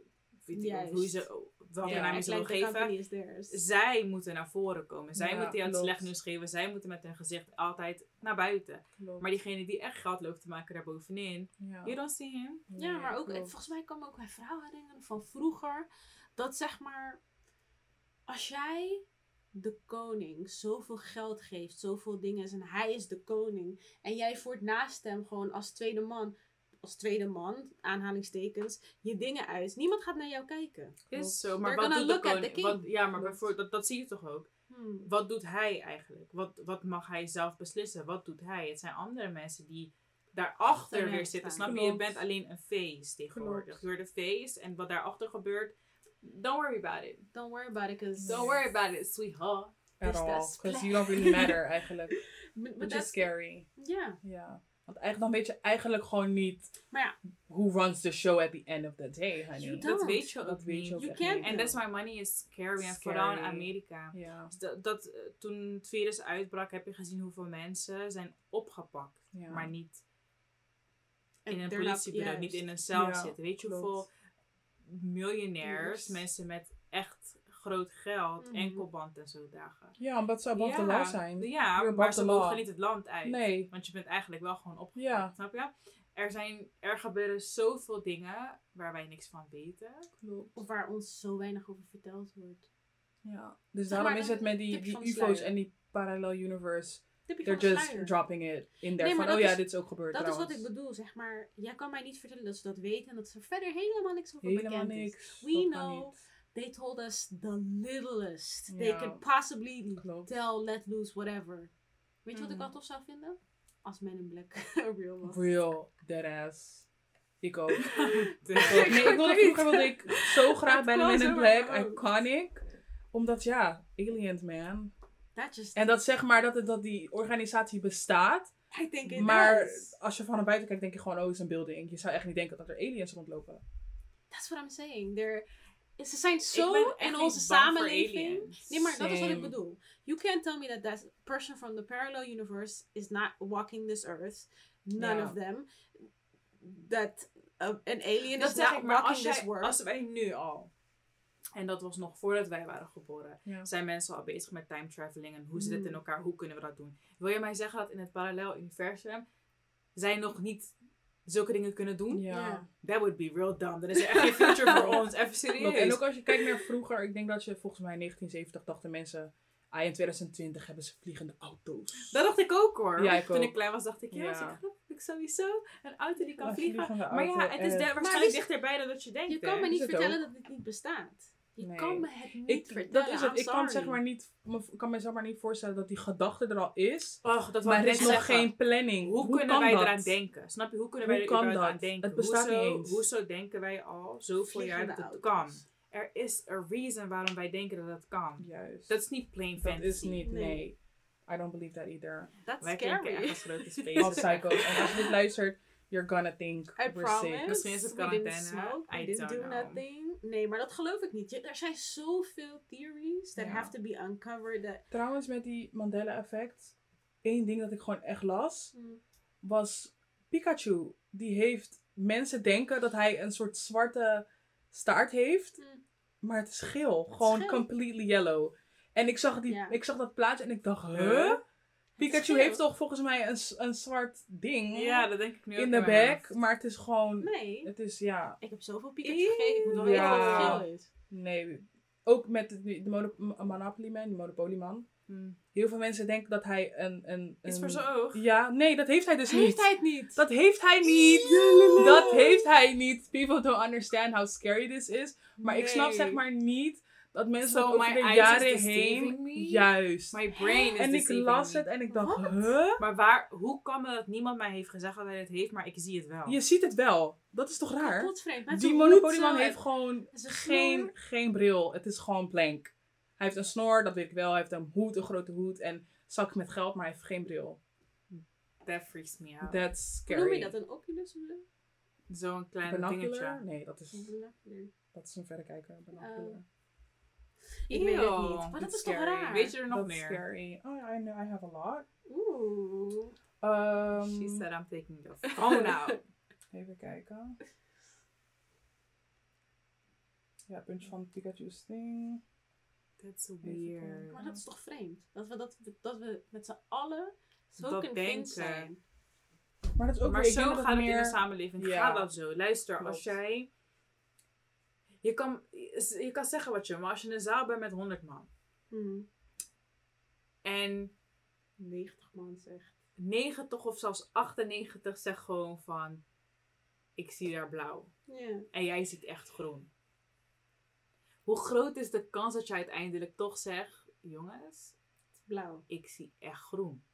weet ik hoe ze, naam je like the geven. Zij moeten naar voren komen. Zij Ja, moeten je het slecht nieuws geven. Zij moeten met hun gezicht altijd naar buiten. Klopt. Maar diegene die echt geld loopt te maken daarbovenin, ja. you don't see him. Ja, Nee, maar ook, klopt. volgens mij komen ook bij vrouwen dingen van vroeger. Dat zeg maar, als jij de koning zoveel geld geeft, zoveel dingen en hij is de koning. En jij voert naast hem gewoon als tweede man, als tweede man, aanhalingstekens, je dingen uit. Niemand gaat naar jou kijken. Is zo. Maar They're wat doet de koning? the king. Wat, ja, maar bijvoorbeeld, dat, dat zie je toch ook? Hmm. Wat doet hij eigenlijk? Wat, wat mag hij zelf beslissen? Wat doet hij? Het zijn andere mensen die daarachter weer zitten. staan. Snap je? Je bent alleen een face tegenwoordig. Klopt. You're the face. En wat daarachter gebeurt, don't worry about it. Don't worry about it, because... Don't worry about it, sweetheart. At all. Because you don't really matter eigenlijk. But, but Which is that's- scary. Ja, Ja. Want eigenlijk, dan weet je eigenlijk gewoon niet maar ja, who runs the show at the end of the day, honey. Dat weet je Dat ook weet je ook You can't niet. En that's why money is scary. En vooral in Amerika. Dus dat, dat, eh, toen het virus uitbrak, heb je gezien hoeveel mensen zijn opgepakt. Maar niet in een not- politiebureau, niet in een cel zitten. Weet je hoeveel miljonairs, mensen met echt groot geld, Mhm. enkelband en zo dagen. Ja, omdat ze above the law zijn. Ja, You're maar ze the mogen niet het land uit. Nee. Want je bent eigenlijk wel gewoon opgepakt. Ja. Snap je? Er, zijn, er gebeuren zoveel dingen waar wij niks van weten. Klopt. Of waar ons zo weinig over verteld wordt. Ja. Dus daarom is het met die, die UFO's en die parallel universe. They're van de just sluier. dropping it in there. Nee, maar van, oh ja, is- dit is ook gebeurd Dat is wat ik bedoel, zeg maar. Jij kan mij niet vertellen dat ze dat weten en dat ze verder helemaal niks over Helemaal bekend is. niks. We Totaal know. niet. They told us the littlest they can possibly Klopt. tell, let loose, whatever. Weet je wat ik Mhm. wel tof zou vinden? Als Men in Black real was. Real dead ass. Ik ook. Nee, ik wilde vroeger wilde ik zo graag bij de Men in Black. Iconic. Omdat ja, aliens man. That just, En dat zeg maar dat, het, dat die organisatie bestaat. I think it Maar does. als je van naar buiten kijkt, denk je gewoon, oh, het is een building. Je zou echt niet denken dat er aliens rondlopen. That's what I'm saying. They're, ze zijn zo in onze samenleving. Nee, maar dat is wat ik bedoel. You can't tell me that that person from the parallel universe is not walking this earth. None of them. That uh, an alien Dat is not ik, walking als, this world. als wij nu al En dat was nog voordat wij waren geboren. Ja. Zijn mensen al bezig met time traveling en hoe zit het in Mm. elkaar? Hoe kunnen we dat doen? Wil je mij zeggen dat in het parallel universum zij nog niet zulke dingen kunnen doen? Ja. That would be real dumb. Dan is er echt geen future voor ons. Even serieus. En ook als je kijkt naar vroeger, ik denk dat je volgens mij in 1970 dachten mensen, ah in 2020 hebben ze vliegende auto's. Dat dacht ik ook hoor. Ja, ik Toen ook. ik klein was, dacht ik, ja, Ja. als ik heb ik sowieso een auto die kan vliegen. Maar ja, het is de- waarschijnlijk is- dichterbij dan dat je denkt. Je hè? kan me niet vertellen ook? dat dit niet bestaat. Je Nee. kan me het niet Ik, vertellen. dat is het. Ik kan, zeg maar niet, me- ik kan mezelf maar niet voorstellen dat die gedachte er al is. Och, dat Maar ik er is nog zeggen. geen planning. Hoe, kunnen wij dat? eraan denken? Snap je? Hoe kunnen Hoe wij er aan dat? denken? Het bestaat hoezo, niet eens. Hoezo denken wij al zoveel jaar dat het kan? Er is een reason waarom wij denken dat het kan. Juist. Dat is niet plain Dat fantasy. is niet, Nee. nee. I don't believe that either. That's Wij scary. echt als grote All spaces. psycho's. En als je dit luistert, you're gonna think I we're promise. sick. Misschien is het quarantaine. I didn't do know. nothing. Nee, maar dat geloof ik niet. Er zijn zoveel theories that have to be uncovered. That, Trouwens, met die Mandela-effect, één ding dat ik gewoon echt las, Mm. was Pikachu. Die heeft, mensen denken dat hij een soort zwarte staart heeft, Mm. maar het is geel. Gewoon geel. completely yellow. En ik zag, die, ik zag dat plaatje en ik dacht, Huh? Pikachu heeft toch volgens mij een, een zwart ding Ja, dat denk ik nu ook in de bek, maar het is gewoon, Nee. het is ja, Ik heb zoveel Pikachu gekeken. Ik moet wel weten Ja. wat het geel is. nee. Ook met de, de mono- Monopoly Man, die Monopoly man. Hmm. Heel veel mensen denken dat hij een... een, Iets een voor zijn oog. Ja, nee, dat heeft hij dus Heeft niet. hij het niet? Dat heeft hij niet. Dat heeft hij niet. People don't understand how scary this is. Maar ik snap zeg maar niet dat mensen So over de jaren heen... me? Juist. My brain is En ik las me. het en ik dacht, huh? Maar waar, hoe kan het dat niemand mij heeft gezegd dat hij het heeft, maar ik zie het wel? Je ziet het wel. Dat is toch raar? Die zijn Monopoly hoed man zo heeft gewoon geen, geen bril. Het is gewoon blank. Hij heeft een snor, dat weet ik wel. Hij heeft een hoed, een grote hoed en zak met geld, maar hij heeft geen bril. That freaks me out. That's Hoe noem je scary. dat? Een Oculus? Zo'n klein dingetje. Nee, dat is, dat is een verrekijker. Binocular. Oh. Ik weet het niet. Maar dat is toch scary. raar? Weet je er nog That's meer? scary. Oh I, know, I have a lot. Oeh. Ehm, She said I'm taking the phone out. Even kijken. Ja, puntje van Pikachu's thing. That's weird. Maar dat is toch vreemd? Dat we, dat, dat we met z'n allen zo Dat denken. zijn. Maar dat is ook maar weer, ik zo denk dat gaat het in de samenleving. Ja. Gaat dat zo? Luister, als jij... Je kan, je kan zeggen wat je maar als je in een zaal bent met 100 man. Hmm. En 90 man zegt. 90 of zelfs 98 zegt gewoon van... Ik zie daar blauw. En jij ziet echt groen. Hoe groot is de kans dat je uiteindelijk toch zegt... Jongens, Blauw. ik zie echt groen.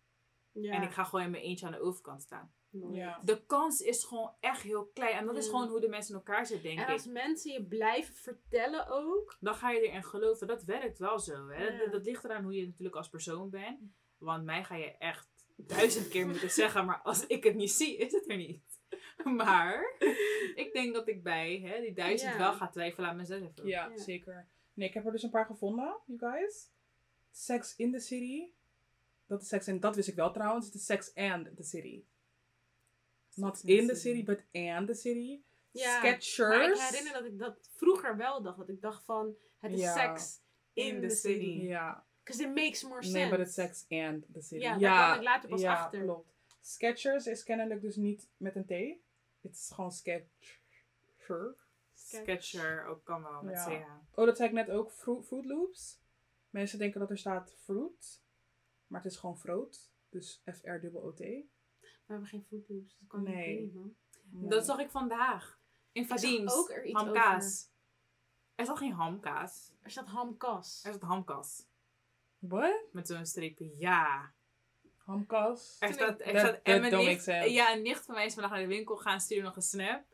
Ja. En ik ga gewoon in mijn eentje aan de overkant staan. Ja. De kans is gewoon echt heel klein. En dat is Mm. gewoon hoe de mensen in elkaar zitten, denk En ik. als mensen je blijven vertellen ook. dan ga je erin geloven. Dat werkt wel zo. Hè? Ja. Dat, dat ligt eraan hoe je natuurlijk als persoon bent. Want mij ga je echt duizend keer moeten zeggen, maar als ik het niet zie, is het er niet. Maar ik denk dat ik bij hè, die duizend Ja. wel ga twijfelen aan mezelf. Ja. zeker. Nee, ik heb er dus een paar gevonden, you guys. Sex in the City. Dat is Sex in, dat wist ik wel trouwens. Het is Sex and the City. Not in the in the City. city, but and the city. Ja. Sketchers. Maar ik herinner dat ik dat vroeger wel dacht. Dat ik dacht van, het is Ja. seks in, the city. Ja, Because it makes more sense. nee, but it's Sex and the City. Ja, Ja, daar kwam ik later pas ja, achter. klopt. Sketchers is kennelijk dus niet met een T. Het is gewoon sketcher. Sketcher ook kan wel met Ja. CH. Oh, dat zei ik net ook. Fruit, fruit Loops. Mensen denken dat er staat fruit. Maar het is gewoon fruit. Dus F-R-O-O-T. We hebben geen Fruit Loops. Dat kan Nee. ik niet, man. Dat zag ik vandaag. In zag Vadims. ook er iets Hamkaas. Er zat geen hamkaas. Er staat hamkas. Er zat hamkaas. What? Met zo'n streepje. Ja. Hamkas. Er staat, er That- staat, en nicht, ja, een nicht van mij is vandaag naar de winkel gaan, stuurde nog een snap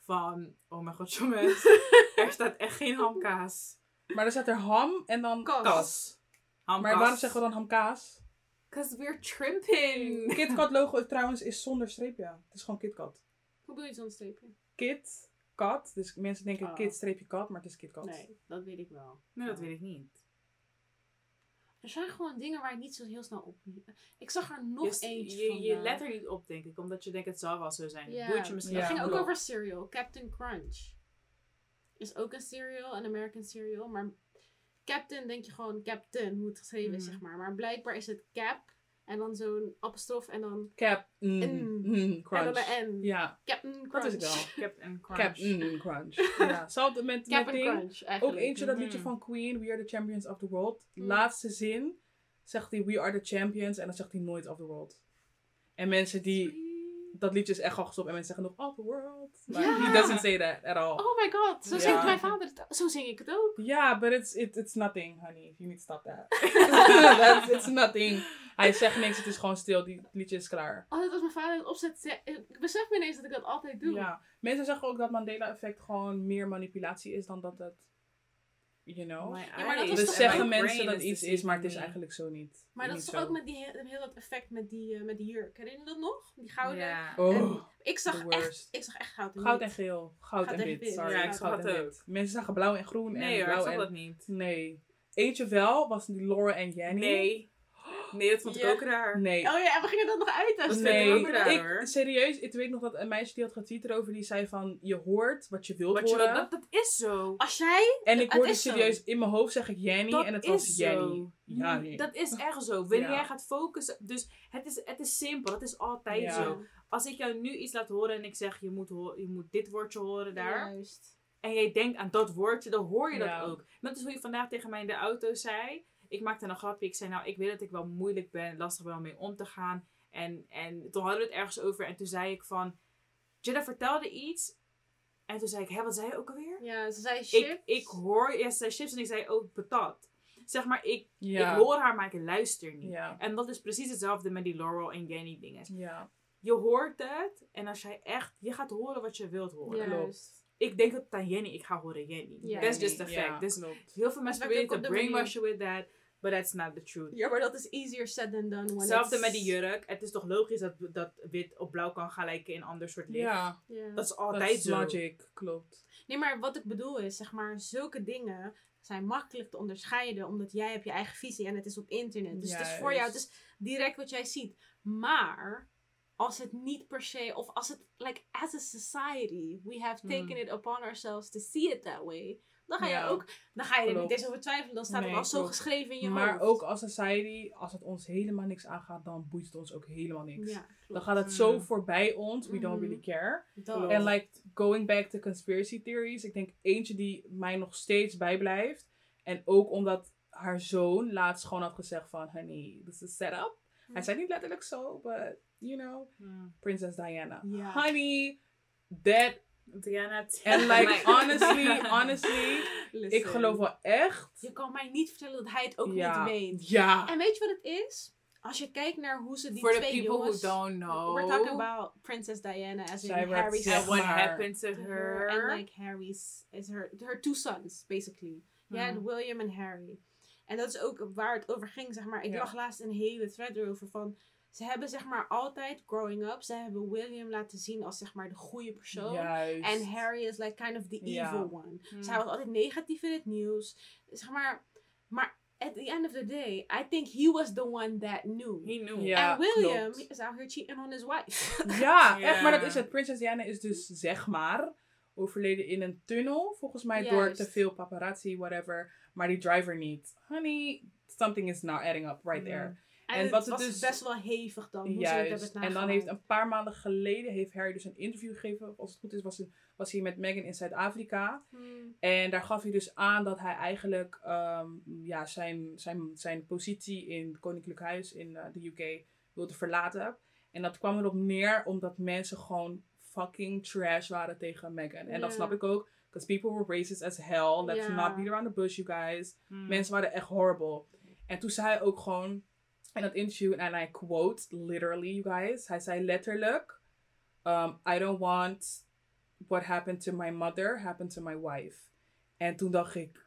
van, oh mijn god jongens, er staat echt geen hamkaas. Maar er staat er ham en dan Kas. Kas. Maar waarom zeggen we dan hamkaas? Cause we're trimping. KitKat logo trouwens is zonder streepje. Het is gewoon KitKat. Hoe bedoel je zo'n streepje? Kit, kat. Dus mensen denken Oh. kit streepje kat, maar het is KitKat. Nee, dat weet ik wel. Nee, dat weet ik niet. Er zijn gewoon dingen waar ik niet zo heel snel op... Ik zag er nog je, eentje je, je let er niet op, denk ik, omdat je denkt het zal wel zo zijn. Ja. Je misschien Ja. Het ging ook over cereal. Captain Crunch. is ook een cereal, een American cereal. Maar Captain denk je gewoon Captain, hoe het geschreven is, Mhm. zeg maar. Maar blijkbaar is het Cap en dan zo'n apostrof en dan, Cap, mm, Mm. mm, en dan crunch. een N. Ja, Captain dat Crunch. is het wel. Captain Crunch. Cap, mm, crunch. Ja, met, met ding. Crunch, Ook eentje dat liedje van Queen, We Are the Champions of the World. Mm. Laatste zin zegt hij We Are the Champions en dan zegt hij nooit of the world. En mensen die, dat liedje is echt al gestopt en mensen zeggen nog of the world. Maar he doesn't say that at all. Oh my god, zo Ja. zingt mijn vader het. Zo zing ik het ook. Ja, but it's, it, it's nothing, honey. You need to stop that. That's, it's nothing. Hij zegt niks, het is gewoon stil. Die liedje is klaar. Altijd als mijn vader het opzet, ze- ik besef me ineens dat ik dat altijd doe. Ja. Mensen zeggen ook dat Mandela-effect gewoon meer manipulatie is dan dat het, you know. Ja, maar dat is Dus toch- zeggen mensen dat iets is, maar het is eigenlijk zo niet. Maar dat Niet is toch zo. ook met die, he- heel dat effect met die, eh, met die jurk. Herinner je dat nog? Die gouden. Ja. Oh, Ik zag echt, worst. ik zag echt goud en Goud en geel. Goud, Goud en wit. Sorry, Ja, ik goud zag en dat wit. Mensen zagen blauw en groen Nee en hoor, ik blauw zag en... dat niet. Nee. Eentje wel, was die Laura en Jenny. Nee. Nee, dat vond ik Ja. ook raar. Nee. Oh ja, en we gingen dat nog uittesten. Nee. Nee, ook raar, hoor. ik, serieus, ik weet nog dat een meisje die had getweet erover, die zei van, je hoort wat je wilt Wat je, horen. dat, dat is zo. Als jij... en ik het hoorde is zo. serieus, in mijn hoofd zeg ik Jenny Dat en het is was Jenny. zo. Ja, nee. Dat is echt zo. Wanneer Ja. jij gaat focussen. Dus het is, het is simpel. Het is altijd Ja. zo. Als ik jou nu iets laat horen en ik zeg je moet, ho- je moet dit woordje horen daar. Juist. En jij denkt aan dat woordje, dan hoor je dat Ja. ook. Dat is hoe je vandaag tegen mij in de auto zei. Ik maakte een grapje. Ik zei nou, ik weet dat ik wel moeilijk ben, lastig ben om mee om te gaan. En, en toen hadden we het ergens over. En toen zei ik van, Jenna vertelde iets. En toen zei ik, hé, wat zei je ook alweer? Ja, ze zei Ik, chips. ik hoor, ja, ze zei chips en ik zei ook patat. Zeg maar, ik, ja. ik hoor haar, maar ik luister niet. Ja. En dat is precies hetzelfde met die Laurel en Jenny dingen. Ja. Je hoort het en als jij echt, je gaat horen wat je wilt horen. Juist. Ik denk dat aan Jenny, ik ga horen Jenny. That's just a Ja, fact. Dus klopt. heel veel mensen proberen te ook op de manier. brainwash you with that, but that's not the truth. Ja, maar dat is easier said than done. when Hetzelfde met die jurk. Het is toch logisch dat, dat wit op blauw kan gaan lijken in een ander soort licht. Ja. Dat is dat altijd is zo. logic, klopt. Nee, maar wat ik bedoel is, zeg maar, zulke dingen zijn makkelijk te onderscheiden, omdat jij hebt je eigen visie en het is op internet. Dus het is voor jou, het is direct wat jij ziet. Maar als het niet per se, of als het, like, as a society, we have taken Hmm. it upon ourselves to see it that way. Dan ga je Ja. ook, dan ga je er niet eens over twijfelen. Dan staat Nee, het al zo klopt. geschreven in je Maar hoofd. ook als society, als het ons helemaal niks aangaat, dan boeit het ons ook helemaal niks. Ja, Dan gaat het zo Mm. voorbij ons, we don't Mhm. really care. En like, going back to conspiracy theories, ik denk eentje die mij nog steeds bijblijft. En ook omdat haar zoon laatst gewoon had gezegd van, honey, this is set up. Hij zei niet letterlijk zo, but, you know. Princess Diana. Honey, that, Diana, and like, My- honestly, honestly, Listen. ik geloof wel echt. Je kan mij niet vertellen dat hij het ook ja, niet weet. Ja. En weet je wat het is? Als je kijkt naar hoe ze die For the twee people jongens... who don't know. We're talking about Princess Diana as in Zij Harry's and what happened to her. And like Harry's is her her two sons basically. Ja, Hmm. William en Harry. En dat is ook waar het over ging, zeg maar. Ik Ja. lag laatst een hele thread erover van. Ze hebben zeg maar altijd growing up, ze hebben William laten zien als zeg maar de goede persoon. Juist. En Harry is like kind of the Ja. evil one. Zij was altijd negatief in het nieuws. Zeg maar, maar at the end of the day, I think he was the one that knew. He knew. Ja, and William klopt. is out here cheating on his wife. Ja, Ja. echt, maar dat is het. Princess Diana is dus, zeg maar, overleden in een tunnel. Volgens mij door te veel paparazzi, whatever. Maar die driver niet. Honey, something is not adding up right there. En, En wat het was dus- best wel hevig dan. Hoe ze het Juist. En dan heeft een paar maanden geleden heeft Harry dus een interview gegeven. Als het goed is, was, hij- was hij met Meghan in Zuid-Afrika. Hmm. En daar gaf hij dus aan dat hij eigenlijk ehm, ja, zijn, zijn, zijn positie in het Koninklijk Huis in eh, de UK wilde verlaten. En dat kwam erop neer omdat mensen gewoon fucking trash waren tegen Meghan. En dat snap ik ook. Because people were racist as hell. Let's not beat around the bush, you guys. Hmm. Mensen waren echt horrible. En toen zei hij ook gewoon in dat interview, en I quote literally, you guys. Hij zei letterlijk: um, I don't want what happened to my mother happen to my wife. En toen dacht ik,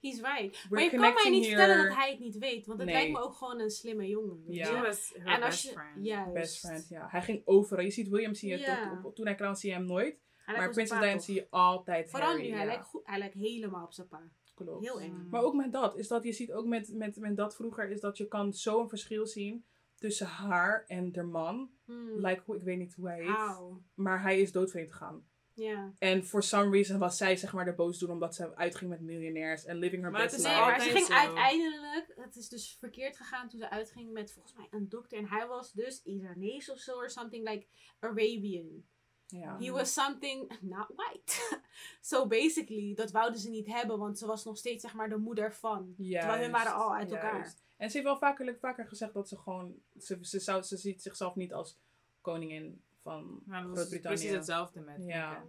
He's right. We're maar je kan mij niet vertellen dat hij het niet weet. Want het Nee. lijkt me ook gewoon een slimme jongen. Ja. Was her En als best je... friend. Juist. best friend, ja. Hij ging overal. Je ziet William, zie je op- toen hij klaar zie je hem nooit. Hij maar Princess Diana zie je altijd Vooral Harry, nu. Hij, ja. lijkt goed, hij lijkt helemaal op zijn pa. Klopt. Heel eng. Maar ook met dat, is dat je ziet ook met, met, met dat vroeger, is dat je kan zo'n verschil zien tussen haar en haar man. Hmm. Like, hoe- ik weet niet hoe hij heet. How? Maar hij is doodvreemd gegaan. Ja. En for some reason was zij zeg maar de boos doen omdat ze uitging met miljonairs en living her Maar best het is Nee, life. maar ze ging zo. uiteindelijk, het is dus verkeerd gegaan toen ze uitging met volgens mij een dokter. En hij was dus Iranees of zo, or something like Arabian. Ja. He was something not white. so basically, dat wouden ze niet hebben, want ze was nog steeds zeg maar de moeder van. Terwijl hun waren al uit elkaar. Juist. En ze heeft wel vaker, vaker gezegd dat ze gewoon, ze, ze, zou, ze ziet zichzelf niet als koningin van Groot-Brittannië. precies hetzelfde met Ja.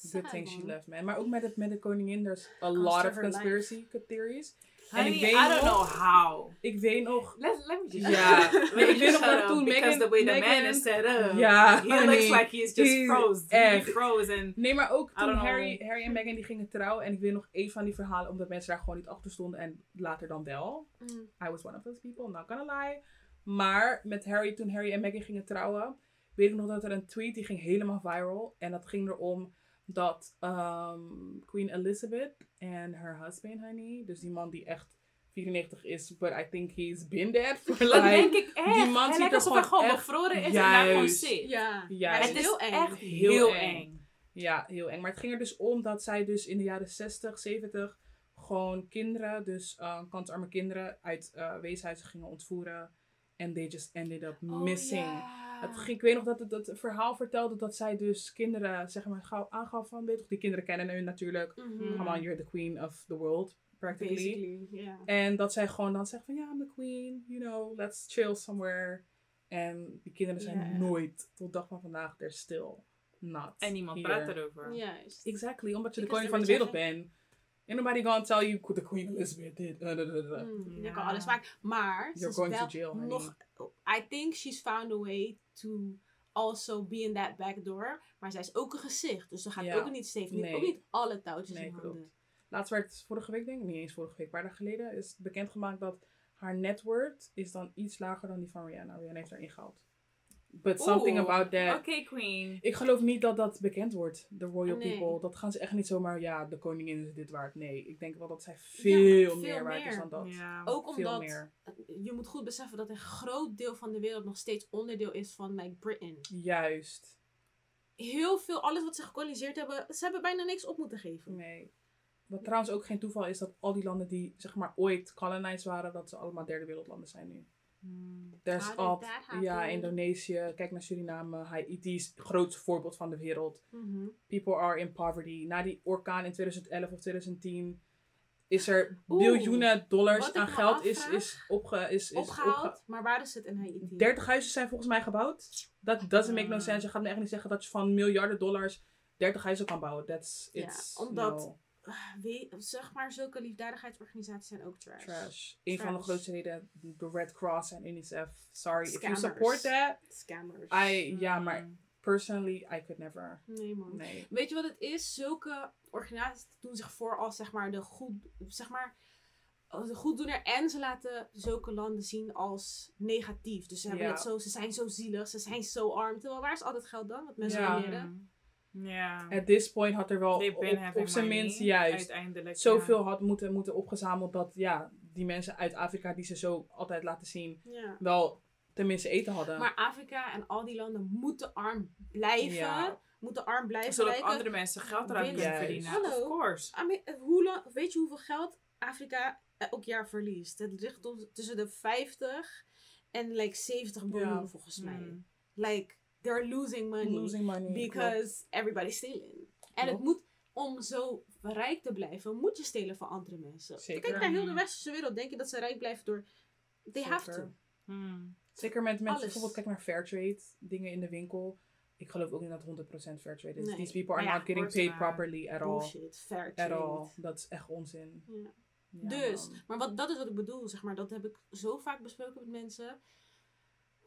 Good Sad, thing she left, man. Maar ook met, het, met de koningin, there's a lot of conspiracy En ik weet I don't nog- know how. Ik weet nog, Let, let me just Ja. Ik weet just nog dat toen Because Meghan- the way the man is set up. Ja, He honey. looks like just froze. echt- He froze and Nee, maar ook toen Harry. Harry en Meghan die gingen trouwen. En ik weet nog één van die verhalen, omdat mensen daar gewoon niet achter stonden. En later dan wel. Mm. I was one of those people, not gonna lie. Maar met Harry, toen Harry en Meghan gingen trouwen, weet ik nog dat er een tweet die ging helemaal viral. En dat ging erom dat ehm, Queen Elizabeth en her husband, honey, dus die man die echt 94 is, but I think he's been dead for dat denk like... ik echt. die man ziet er gewoon gewoon echt- bevroren is en daar gewoon Juist. zit. Ja. Juist. Het is heel eng. echt Heel heel eng. eng. Ja, heel eng. Maar het ging er dus om dat zij dus in de jaren 60, 70 gewoon kinderen, dus uh, kansarme kinderen, uit uh, weeshuizen gingen ontvoeren. En they just ended up Oh, missing. Het ging, ik weet nog dat het, dat verhaal vertelde dat zij dus kinderen, zeg maar, gauw aangaf van, toch, die kinderen kennen hun natuurlijk. Mhm. Come on, you're the queen of the world, practically. Basically. En dat zij gewoon dan zegt van, ja, I'm the queen, you know, let's chill somewhere. En die kinderen zijn nooit, tot dag van vandaag, they're still not En niemand here. praat erover. Juist. Exactly, omdat je de koning the van de wereld bent. Ain't nobody gonna tell you the Queen Elizabeth did. uh, da, da, da, da. Mm, Je kan alles maken. Maar ze You're is going to wel jail, honey. nog... I think she's found a way to also be in that back door. Maar zij is ook een gezicht. Dus ze gaat Ja. ook niet, niet, Nee. ook niet alle touwtjes Nee, in handen. klopt. Laatst werd, vorige week denk ik, niet eens vorige week, een paar dagen geleden, is bekendgemaakt dat haar net worth is dan iets lager dan die van Rihanna. Rihanna heeft haar ingehaald. But something Oeh, about that. Oké, queen. Ik geloof niet dat dat bekend wordt, de royal Nee. people. Dat gaan ze echt niet zomaar, ja, de koningin is dit waard. Nee, ik denk wel dat zij veel, veel meer waard is dan dat. Ja. Ook Veel omdat meer. je moet goed beseffen dat een groot deel van de wereld nog steeds onderdeel is van like Britain. Juist. Heel veel, alles wat ze gekoloniseerd hebben, ze hebben bijna niks op moeten geven. Nee. Wat trouwens ook geen toeval is dat al die landen die zeg maar ooit colonized waren, dat ze allemaal derde wereldlanden zijn nu. Hmm. There's How did al, that happen? ja, Indonesië, kijk naar Suriname, Haiti is het grootste voorbeeld van de wereld. Mhm. People are in poverty. Na die orkaan in 2011 of 2010 is er biljoenen dollars aan geld is, is, opge, is, is Opgehaald, opge- maar waar is het in Haiti? 30 huizen zijn volgens mij gebouwd. Dat doesn't make no Ah. sense. Je gaat me echt niet zeggen dat je van miljarden dollars 30 huizen kan bouwen. That's Ja, it's omdat- no. Zeg maar, zulke liefdadigheidsorganisaties zijn ook trash. Trash. Een van de grootste reden, de Red Cross en UNICEF. Sorry, if you Scammers. support that, Scammers. I, ja, maar Hmm. personally, I could never. Nee man. Nee. Weet je wat het is? Zulke organisaties doen zich voor als zeg maar de goed, zeg maar, de goeddoener en ze laten zulke landen zien als negatief. Dus ze hebben het zo, ze zijn zo zielig, ze zijn zo arm. Terwijl waar is al dat geld dan? Wat mensen Ja. doneren? Ja. At this point had er wel op, zijn minst juist zoveel had moeten, moeten opgezameld dat ja, die mensen uit Afrika die ze zo altijd laten zien, Ja. wel tenminste eten hadden. Maar Afrika en al die landen moeten arm blijven. Ja. Moeten arm blijven Zodat lijken. andere mensen geld eraan kunnen verdienen. Hallo. Of course. I mean, hoe lang, weet je hoeveel geld Afrika elk jaar verliest? Het ligt tussen de 50 en like 70 biljoen Ja. volgens mij. Hmm. Like, they're losing money. Losing money. because everybody's stealing. En het Klopt. moet, om zo rijk te blijven, moet je stelen van andere mensen. Zeker. Kijk naar heel de Mhm. westerse wereld. Denk je dat ze rijk blijven door... They have Zeker. to. Hmm. Zeker met mensen, bijvoorbeeld kijk naar Fairtrade, dingen in de winkel. Ik geloof ook niet dat 100% Fairtrade is. Nee. These people are ja, not getting paid maar. properly at all. Bullshit. Fair At trade. all. Dat is echt onzin. Ja. Ja, Dus, man. maar wat, dat is wat ik bedoel, zeg maar. Dat heb ik zo vaak besproken met mensen.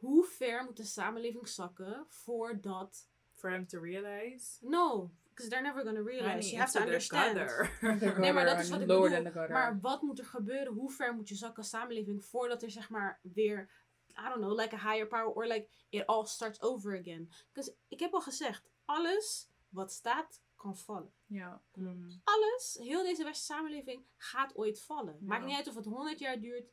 Hoe ver moet de samenleving zakken voordat... For them to realize. No, because they're never gonna realize. Honey, you have to understand. gutter. Nee, maar dat is wat ik Lower bedoel. than the gutter. Maar wat moet er gebeuren? Hoe ver moet je zakken als samenleving voordat er zeg maar weer, I don't know, like a higher power or like it all starts over again? Because ik heb al gezegd, alles wat staat kan vallen. Ja, Hmm. Alles, heel deze westerse samenleving gaat ooit vallen. Maakt Ja. niet uit of het 100 jaar duurt,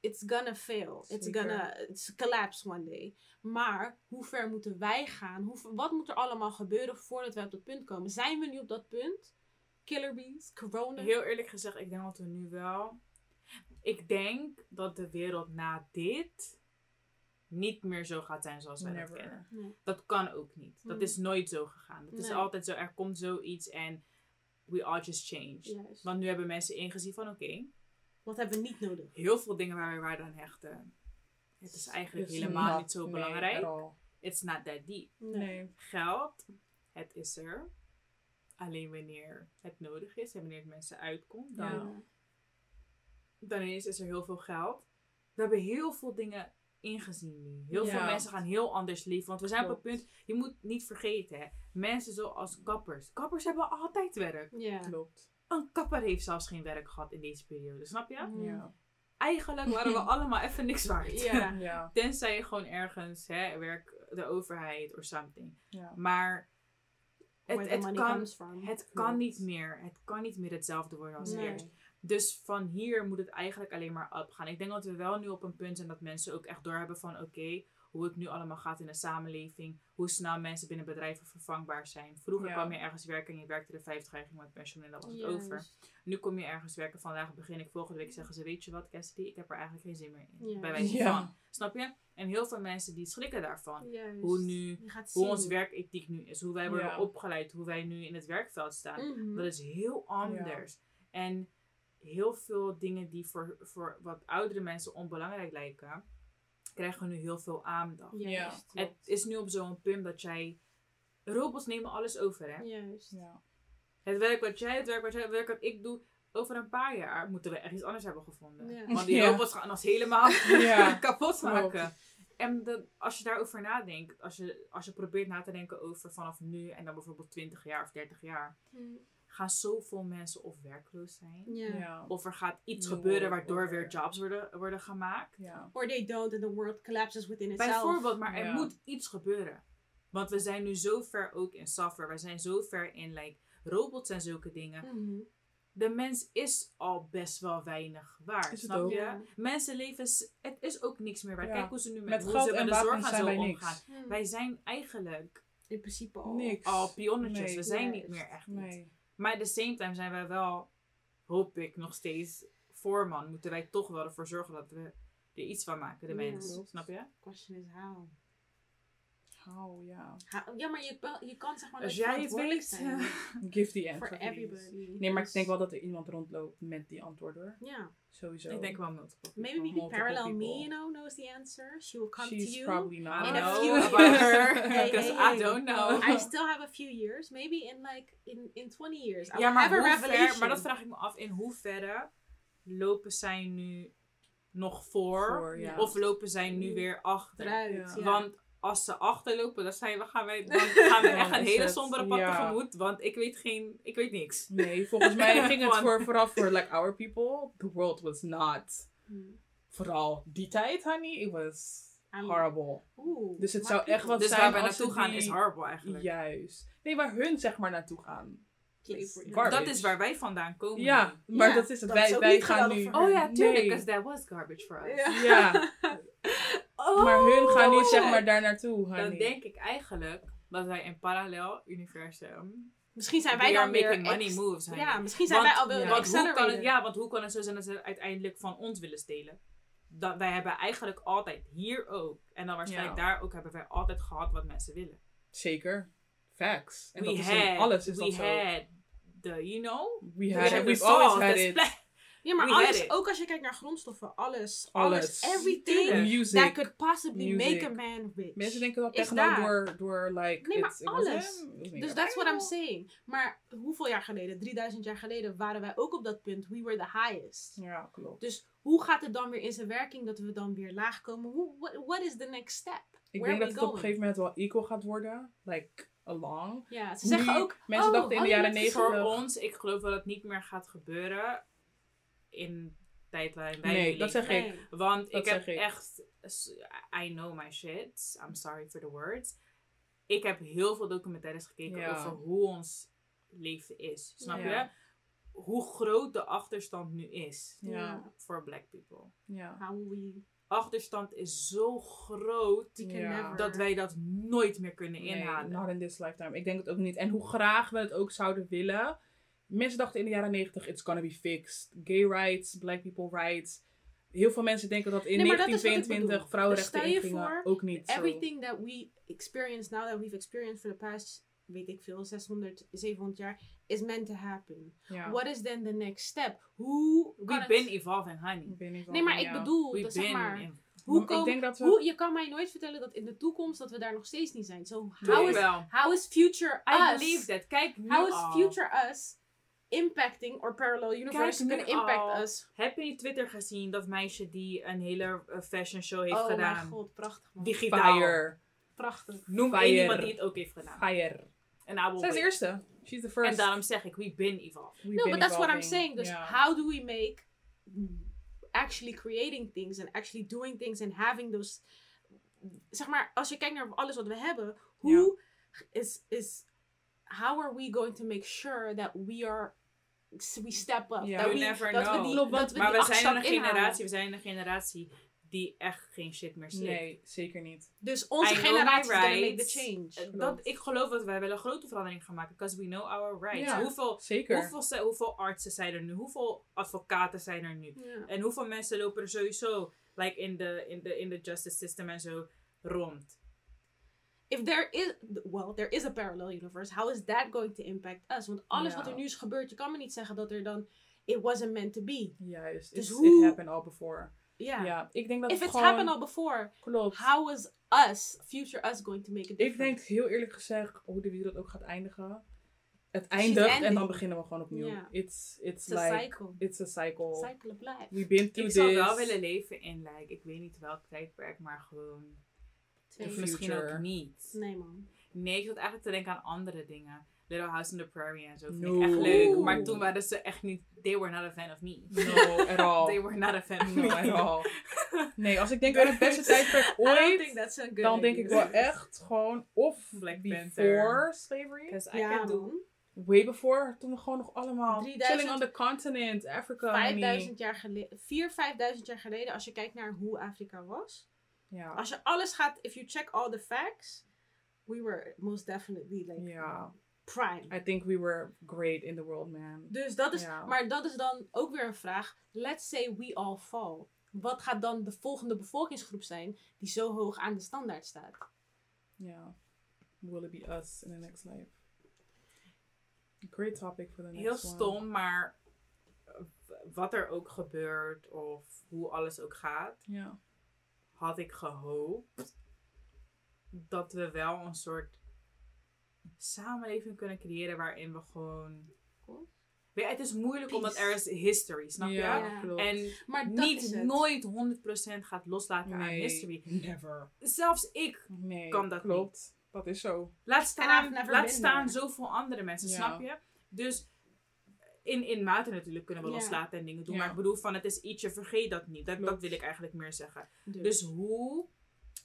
it's gonna fail. It's Zeker. gonna it's collapse one day. Maar hoe ver moeten wij gaan? Hoe, wat moet er allemaal gebeuren voordat wij op dat punt komen? Zijn we nu op dat punt? Killer bees, corona. Heel eerlijk gezegd, ik denk dat we nu wel. Ik denk dat de wereld na dit niet meer zo gaat zijn zoals wij dat Never. kennen. Nee. Dat kan ook niet. Dat Hmm. is nooit zo gegaan. Het is altijd zo, er komt zoiets en we all just change. Juist. Want nu hebben mensen ingezien van oké, Wat hebben we niet nodig? heel veel dingen waar we waarde aan hechten. Het is eigenlijk It's helemaal not- niet zo nee, belangrijk. all. It's not that deep. Nee. Geld, het is er. Alleen wanneer het nodig is en wanneer het mensen uitkomt, dan, Ja. dan is, is er heel veel geld. We hebben heel veel dingen ingezien nu. Heel Ja. veel mensen gaan heel anders leven. Want we zijn op het punt, je moet niet vergeten, hè, mensen zoals kappers. Kappers hebben altijd werk. Ja. Klopt. Een kapper heeft zelfs geen werk gehad in deze periode, snap je? Mm. Ja. Eigenlijk waren we allemaal even niks waard. Ja. Ja. Tenzij je gewoon ergens hè, werk, de overheid of something. Ja. Maar het, het, kan, het kan niet meer. Het kan niet meer hetzelfde worden als Nee. eerst. Dus van hier moet het eigenlijk alleen maar opgaan. Ik denk dat we wel nu op een punt zijn dat mensen ook echt doorhebben van oké, hoe het nu allemaal gaat in de samenleving. Hoe snel mensen binnen bedrijven vervangbaar zijn. Vroeger Ja. kwam je ergens werken en je werkte de 50 jaar, je ging met pensioen en dat was het over. Nu kom je ergens werken, vandaag begin ik, volgende week zeggen ze, weet je wat Cassidy, ik heb er eigenlijk geen zin meer in. Ja. Bij wijze Ja. van. Snap je? En heel veel mensen die schrikken daarvan. Juist. Hoe nu, hoe zien. ons werkethiek nu is, hoe wij worden Ja. opgeleid, hoe wij nu in het werkveld staan. Mhm. Dat is heel anders. En heel veel dingen die voor, voor wat oudere mensen onbelangrijk lijken, krijgen nu heel veel aandacht. Juist. Het is nu op zo'n punt dat jij. Robots nemen alles over, hè? Juist. Ja. Het werk wat jij, het werk wat jij, het werk wat ik doe, over een paar jaar moeten we echt iets anders hebben gevonden. Ja. Want die Ja. robots gaan ons helemaal Ja. kapot maken. En als je daarover nadenkt, als je, als je probeert na te denken over vanaf nu en dan bijvoorbeeld 20 jaar of 30 jaar, Mm. Gaan zoveel mensen of werkloos zijn. Of er gaat iets No, gebeuren waardoor or- weer jobs worden, worden gemaakt. Ja. Or they don't and the world collapses within itself. Bijvoorbeeld, maar er moet iets gebeuren. Want we zijn nu zo ver ook in software. We zijn zo ver in like, robots en zulke dingen. Mhm. De mens is al best wel weinig waard. Snap ook? je? Ja. Mensenlevens, het is ook niks meer waard. Ja. Kijk hoe ze nu met, Met hoe ze en de zorg gaan zijn zo wij omgaan. niks. Mm. Wij zijn eigenlijk In principe al. Niks. al pionnetjes. Nee. We zijn Juist. niet meer echt. Nee. Maar at the same time zijn wij wel, hoop ik nog steeds, voorman. Moeten wij toch wel ervoor zorgen dat we er iets van maken, de Ja. mens. Snap je? Question is how. Oh ja. How- Ja, maar je, kan- je kan zeg maar Als jij het weet. zijn. Give the answer. For everybody. Nee, maar ik Dus- denk wel dat er iemand rondloopt met die antwoorden. hoor. Ja. Sowieso. Ik denk wel multiple. Maybe people multiple parallel me, you know, knows the answer. She will come She's to you. probably not. I In don't a know few years. Hey, Because hey, I don't know. I still have a few years. Maybe in like in, in 20 years. I Ja, maar, have a hoe revelation. ver, maar dat vraag ik me af. In hoeverre lopen zij nu nog voor? Voor, ja. Of lopen zij nu weer achter? Ja. Want als ze achterlopen, dan, zijn we, gaan, wij, dan gaan we echt een hele het- sombere pad ja. tegemoet. Want ik weet, geen, ik weet niks. Nee, volgens mij ging het voor, vooral voor like our people. The world was not. Vooral die tijd, honey. It was horrible. Oeh, Dus het zou echt wat Dus zijn waar ze naartoe gaan die- is horrible eigenlijk. Juist. Nee, waar hun zeg maar naartoe gaan. Garbage. Dat is waar wij vandaan komen. Ja, maar Ja, dat is het. dat wij wij gaan nu. Oh ja, tuurlijk, Nee. because that was garbage for us. Ja. Ja, Oh, maar hun gaan nu oh, zeg ja. maar daar naartoe, honey. Dan denk ik eigenlijk dat wij in parallel universum Misschien zijn wij we are dan weer making money ex- moves. honey. Ja, misschien zijn Want- wij al wel ja. Want hoe kan het, ja, want hoe kan het zo zijn dat ze uiteindelijk van ons willen stelen? Dat, wij hebben eigenlijk altijd hier ook, en dan waarschijnlijk Ja. daar ook, hebben wij altijd gehad wat mensen willen. Zeker. Facts. En we dat is had, in alles is we dat zo. had the, you know, We had it. We've always had it. Ja, maar alles, ook als je kijkt naar grondstoffen, alles, Alles. alles, everything. Music. that could possibly Music. make a man rich. Mensen denken dat techno daar. door, door like... Nee, maar alles. Dus that's what I'm saying. Maar hoeveel jaar geleden, 3000 jaar geleden, waren wij ook op dat punt. We were the highest. Ja, klopt. Dus hoe gaat het dan weer in zijn werking dat we dan weer laag komen? Hoe, what, what is the next step? Ik Where denk dat we het op een gegeven moment wel equal gaat worden. Like, along. Ja, ze Nu- zeggen ook... mensen oh, dachten in de hadden jaren negentig- Voor ons, ik geloof dat het niet meer gaat gebeuren in tijd waarin wij Nee, dat zeg ik. Nee. Want Dat ik heb ik. echt, I know my shit. I'm sorry for the words. Ik heb heel veel documentaires gekeken Ja. over hoe ons leven is. Snap Ja. je? hoe groot de achterstand nu is Ja. voor black people. Ja. How we, Achterstand is zo groot dat wij dat nooit meer kunnen Nee, inhalen. not in this lifetime. Ik denk het ook niet. En hoe graag we het ook zouden willen. Mensen dachten in de jaren 90, it's gonna be fixed. Gay rights, black people rights. Heel veel mensen denken dat in Nee, maar dat is wat ik 1922 bedoel. vrouwenrechten Dus je ingingen. voor, ook niet zo. Everything that we experience now, that we've experienced for the past, weet ik veel, 600, 700 jaar, is meant to happen. What is then the next step? Hoe We've been evolving, honey. Wat- Nee, maar ik bedoel, We've dat zeg maar, in- hoe Ik kom, denk dat we- hoe, je kan mij nooit vertellen dat in de toekomst dat we daar nog steeds niet zijn. So Doe how is, wel. how is future I us? believe that. Kijk nu How is future us impacting or parallel universe gonna impact al. us? Heb je niet Twitter gezien, dat meisje die een hele eh, fashion show heeft oh gedaan? mijn god, prachtig man. Digitaal. Fire. Prachtig. Noem Fire. één iemand die het ook heeft gedaan. Fire. En I will Zij is de eerste. She's the first. En daarom zeg ik, we've been evolving. We've No, been but that's what I'm saying. Dus how do we make actually creating things and actually doing things and having those. Zeg maar, als je kijkt naar alles wat we hebben, hoe is, is. How are we going to make sure that we are. We step up. You we, never dat know. We die, Klopt, dat want- we Maar we zijn een inhalen. generatie, we zijn een generatie die echt geen shit meer slikt. Nee, zeker niet. Dus onze I generatie gonna make the change. Eh, Dat, ik geloof dat wij wel een grote verandering gaan maken. Because we know our rights. Ja. Hoeveel, Zeker. hoeveel, artsen zijn er nu? Hoeveel advocaten zijn er nu? Ja. En hoeveel mensen lopen er sowieso like in de in de in de justice system en zo rond? If there is, well, there is a parallel universe, how is that going to impact us? Want alles Ja. wat er nu is gebeurd, je kan me niet zeggen dat er dan, it wasn't meant to be. Juist. Dus hoe- It happened all before. Ja. Ja, ik denk dat If het it's gewoon... happened all before, Klopt. how is us, future us, going to make a difference? Ik denk heel eerlijk gezegd hoe de wereld ook gaat eindigen. Het eindigt en dan beginnen we gewoon opnieuw. It's, it's, It's a like, cycle. it's a cycle. Cycle of life. We've been through Ik zou this. wel willen leven in like ik weet niet welk tijdperk, maar gewoon. Of misschien ook niet. Nee man. Nee, ik zat eigenlijk te denken aan andere dingen. Little House on the Prairie en zo vind No. ik echt leuk. Maar toen waren ze echt niet. They were not a fan of me. No, at all. They were not a fan of me. No, at all. Nee, als ik denk aan het beste tijdperk I don't think ooit, that's a good dan denk ik wel echt gewoon of Black before Panther. slavery. Because I can do. Way before, toen we gewoon nog allemaal 3000 chilling on the continent, Africa. honey. 5000 jaar geleden, 4, 5000 jaar geleden, als je kijkt naar hoe Afrika was. Ja. Als je alles gaat, if you check all the facts, we were most definitely like Ja. prime. I think we were great in the world, man. Dus dat is, Ja. maar dat is dan ook weer een vraag. Let's say we all fall. Wat gaat dan de volgende bevolkingsgroep zijn die zo hoog aan de standaard staat? Ja. Will it be us in the next life? Great topic for the next Heel one. stom, maar wat er ook gebeurt of hoe alles ook gaat, Ja. Had ik gehoopt dat we wel een soort samenleving kunnen creëren waarin we gewoon. Je, het is moeilijk omdat er is history, snap je? Ja, Ja. klopt. En Maar niet nooit 100% gaat loslaten aan nee, history. never. Zelfs ik Nee, kan dat klopt. Dat is zo. Laat staan, laat staan zoveel andere mensen, Ja. snap je? Dus in, in mate natuurlijk kunnen we loslaten en dingen doen. Maar ik bedoel van het is ietsje, vergeet dat niet. Dat, dat wil ik eigenlijk meer zeggen. Dus, Dus hoe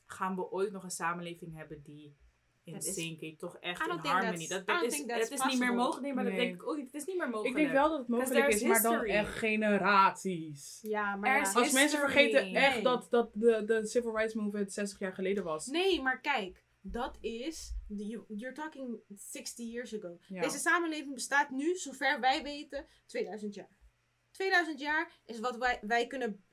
gaan we ooit nog een samenleving hebben die in sync is, toch echt in harmony? that's- Dat, dat is, het is niet meer mogelijk. Nee, maar dat denk ik ook niet. Het is niet meer mogelijk. Ik denk wel dat het mogelijk is, maar dan echt generaties. ja, maar Er ja. Als mensen vergeten echt Nee. dat, dat de, de Civil Rights Movement 60 jaar geleden was. Nee, maar kijk, dat is. you- You're talking 60 years ago. Ja. Deze samenleving bestaat nu, zover wij weten, 2000 jaar. 2000 jaar is wat wij, wij kunnen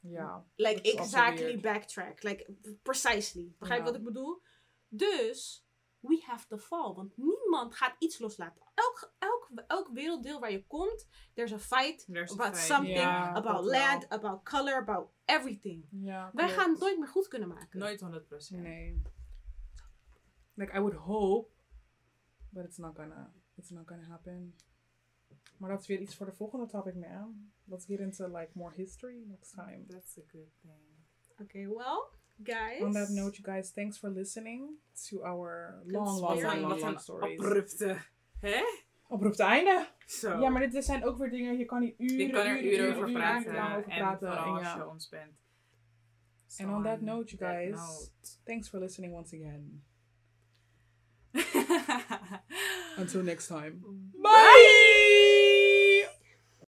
Ja. like exactly weird. backtrack. Like precisely. Begrijp je Ja. wat ik bedoel? Dus we have to fall. Want niemand gaat iets loslaten. Elk, elk, elk werelddeel waar je komt, there's a fight There's a about fight. something, about land, wel. about color, about everything. ja Wij gaan het nooit meer goed kunnen maken. Nooit 100%. Nee. Like, I would hope, but it's not gonna, it's not gonna happen. Maar dat is weer iets voor de volgende topic, man. Let's get into like more history next time. That's a good thing. Okay, well, guys. On that note, you guys, thanks for listening to our long, long, long, long, long stories. abrupte. Hè? Abrupt einde. Zo. Ja, maar dit zijn ook weer dingen, je kan hier uren, Je kan er uren, uren over praten. over en praten. En als ja. je ons bent. And on that note, you guys, note. thanks for listening once again. Until next time. Bye! Bye.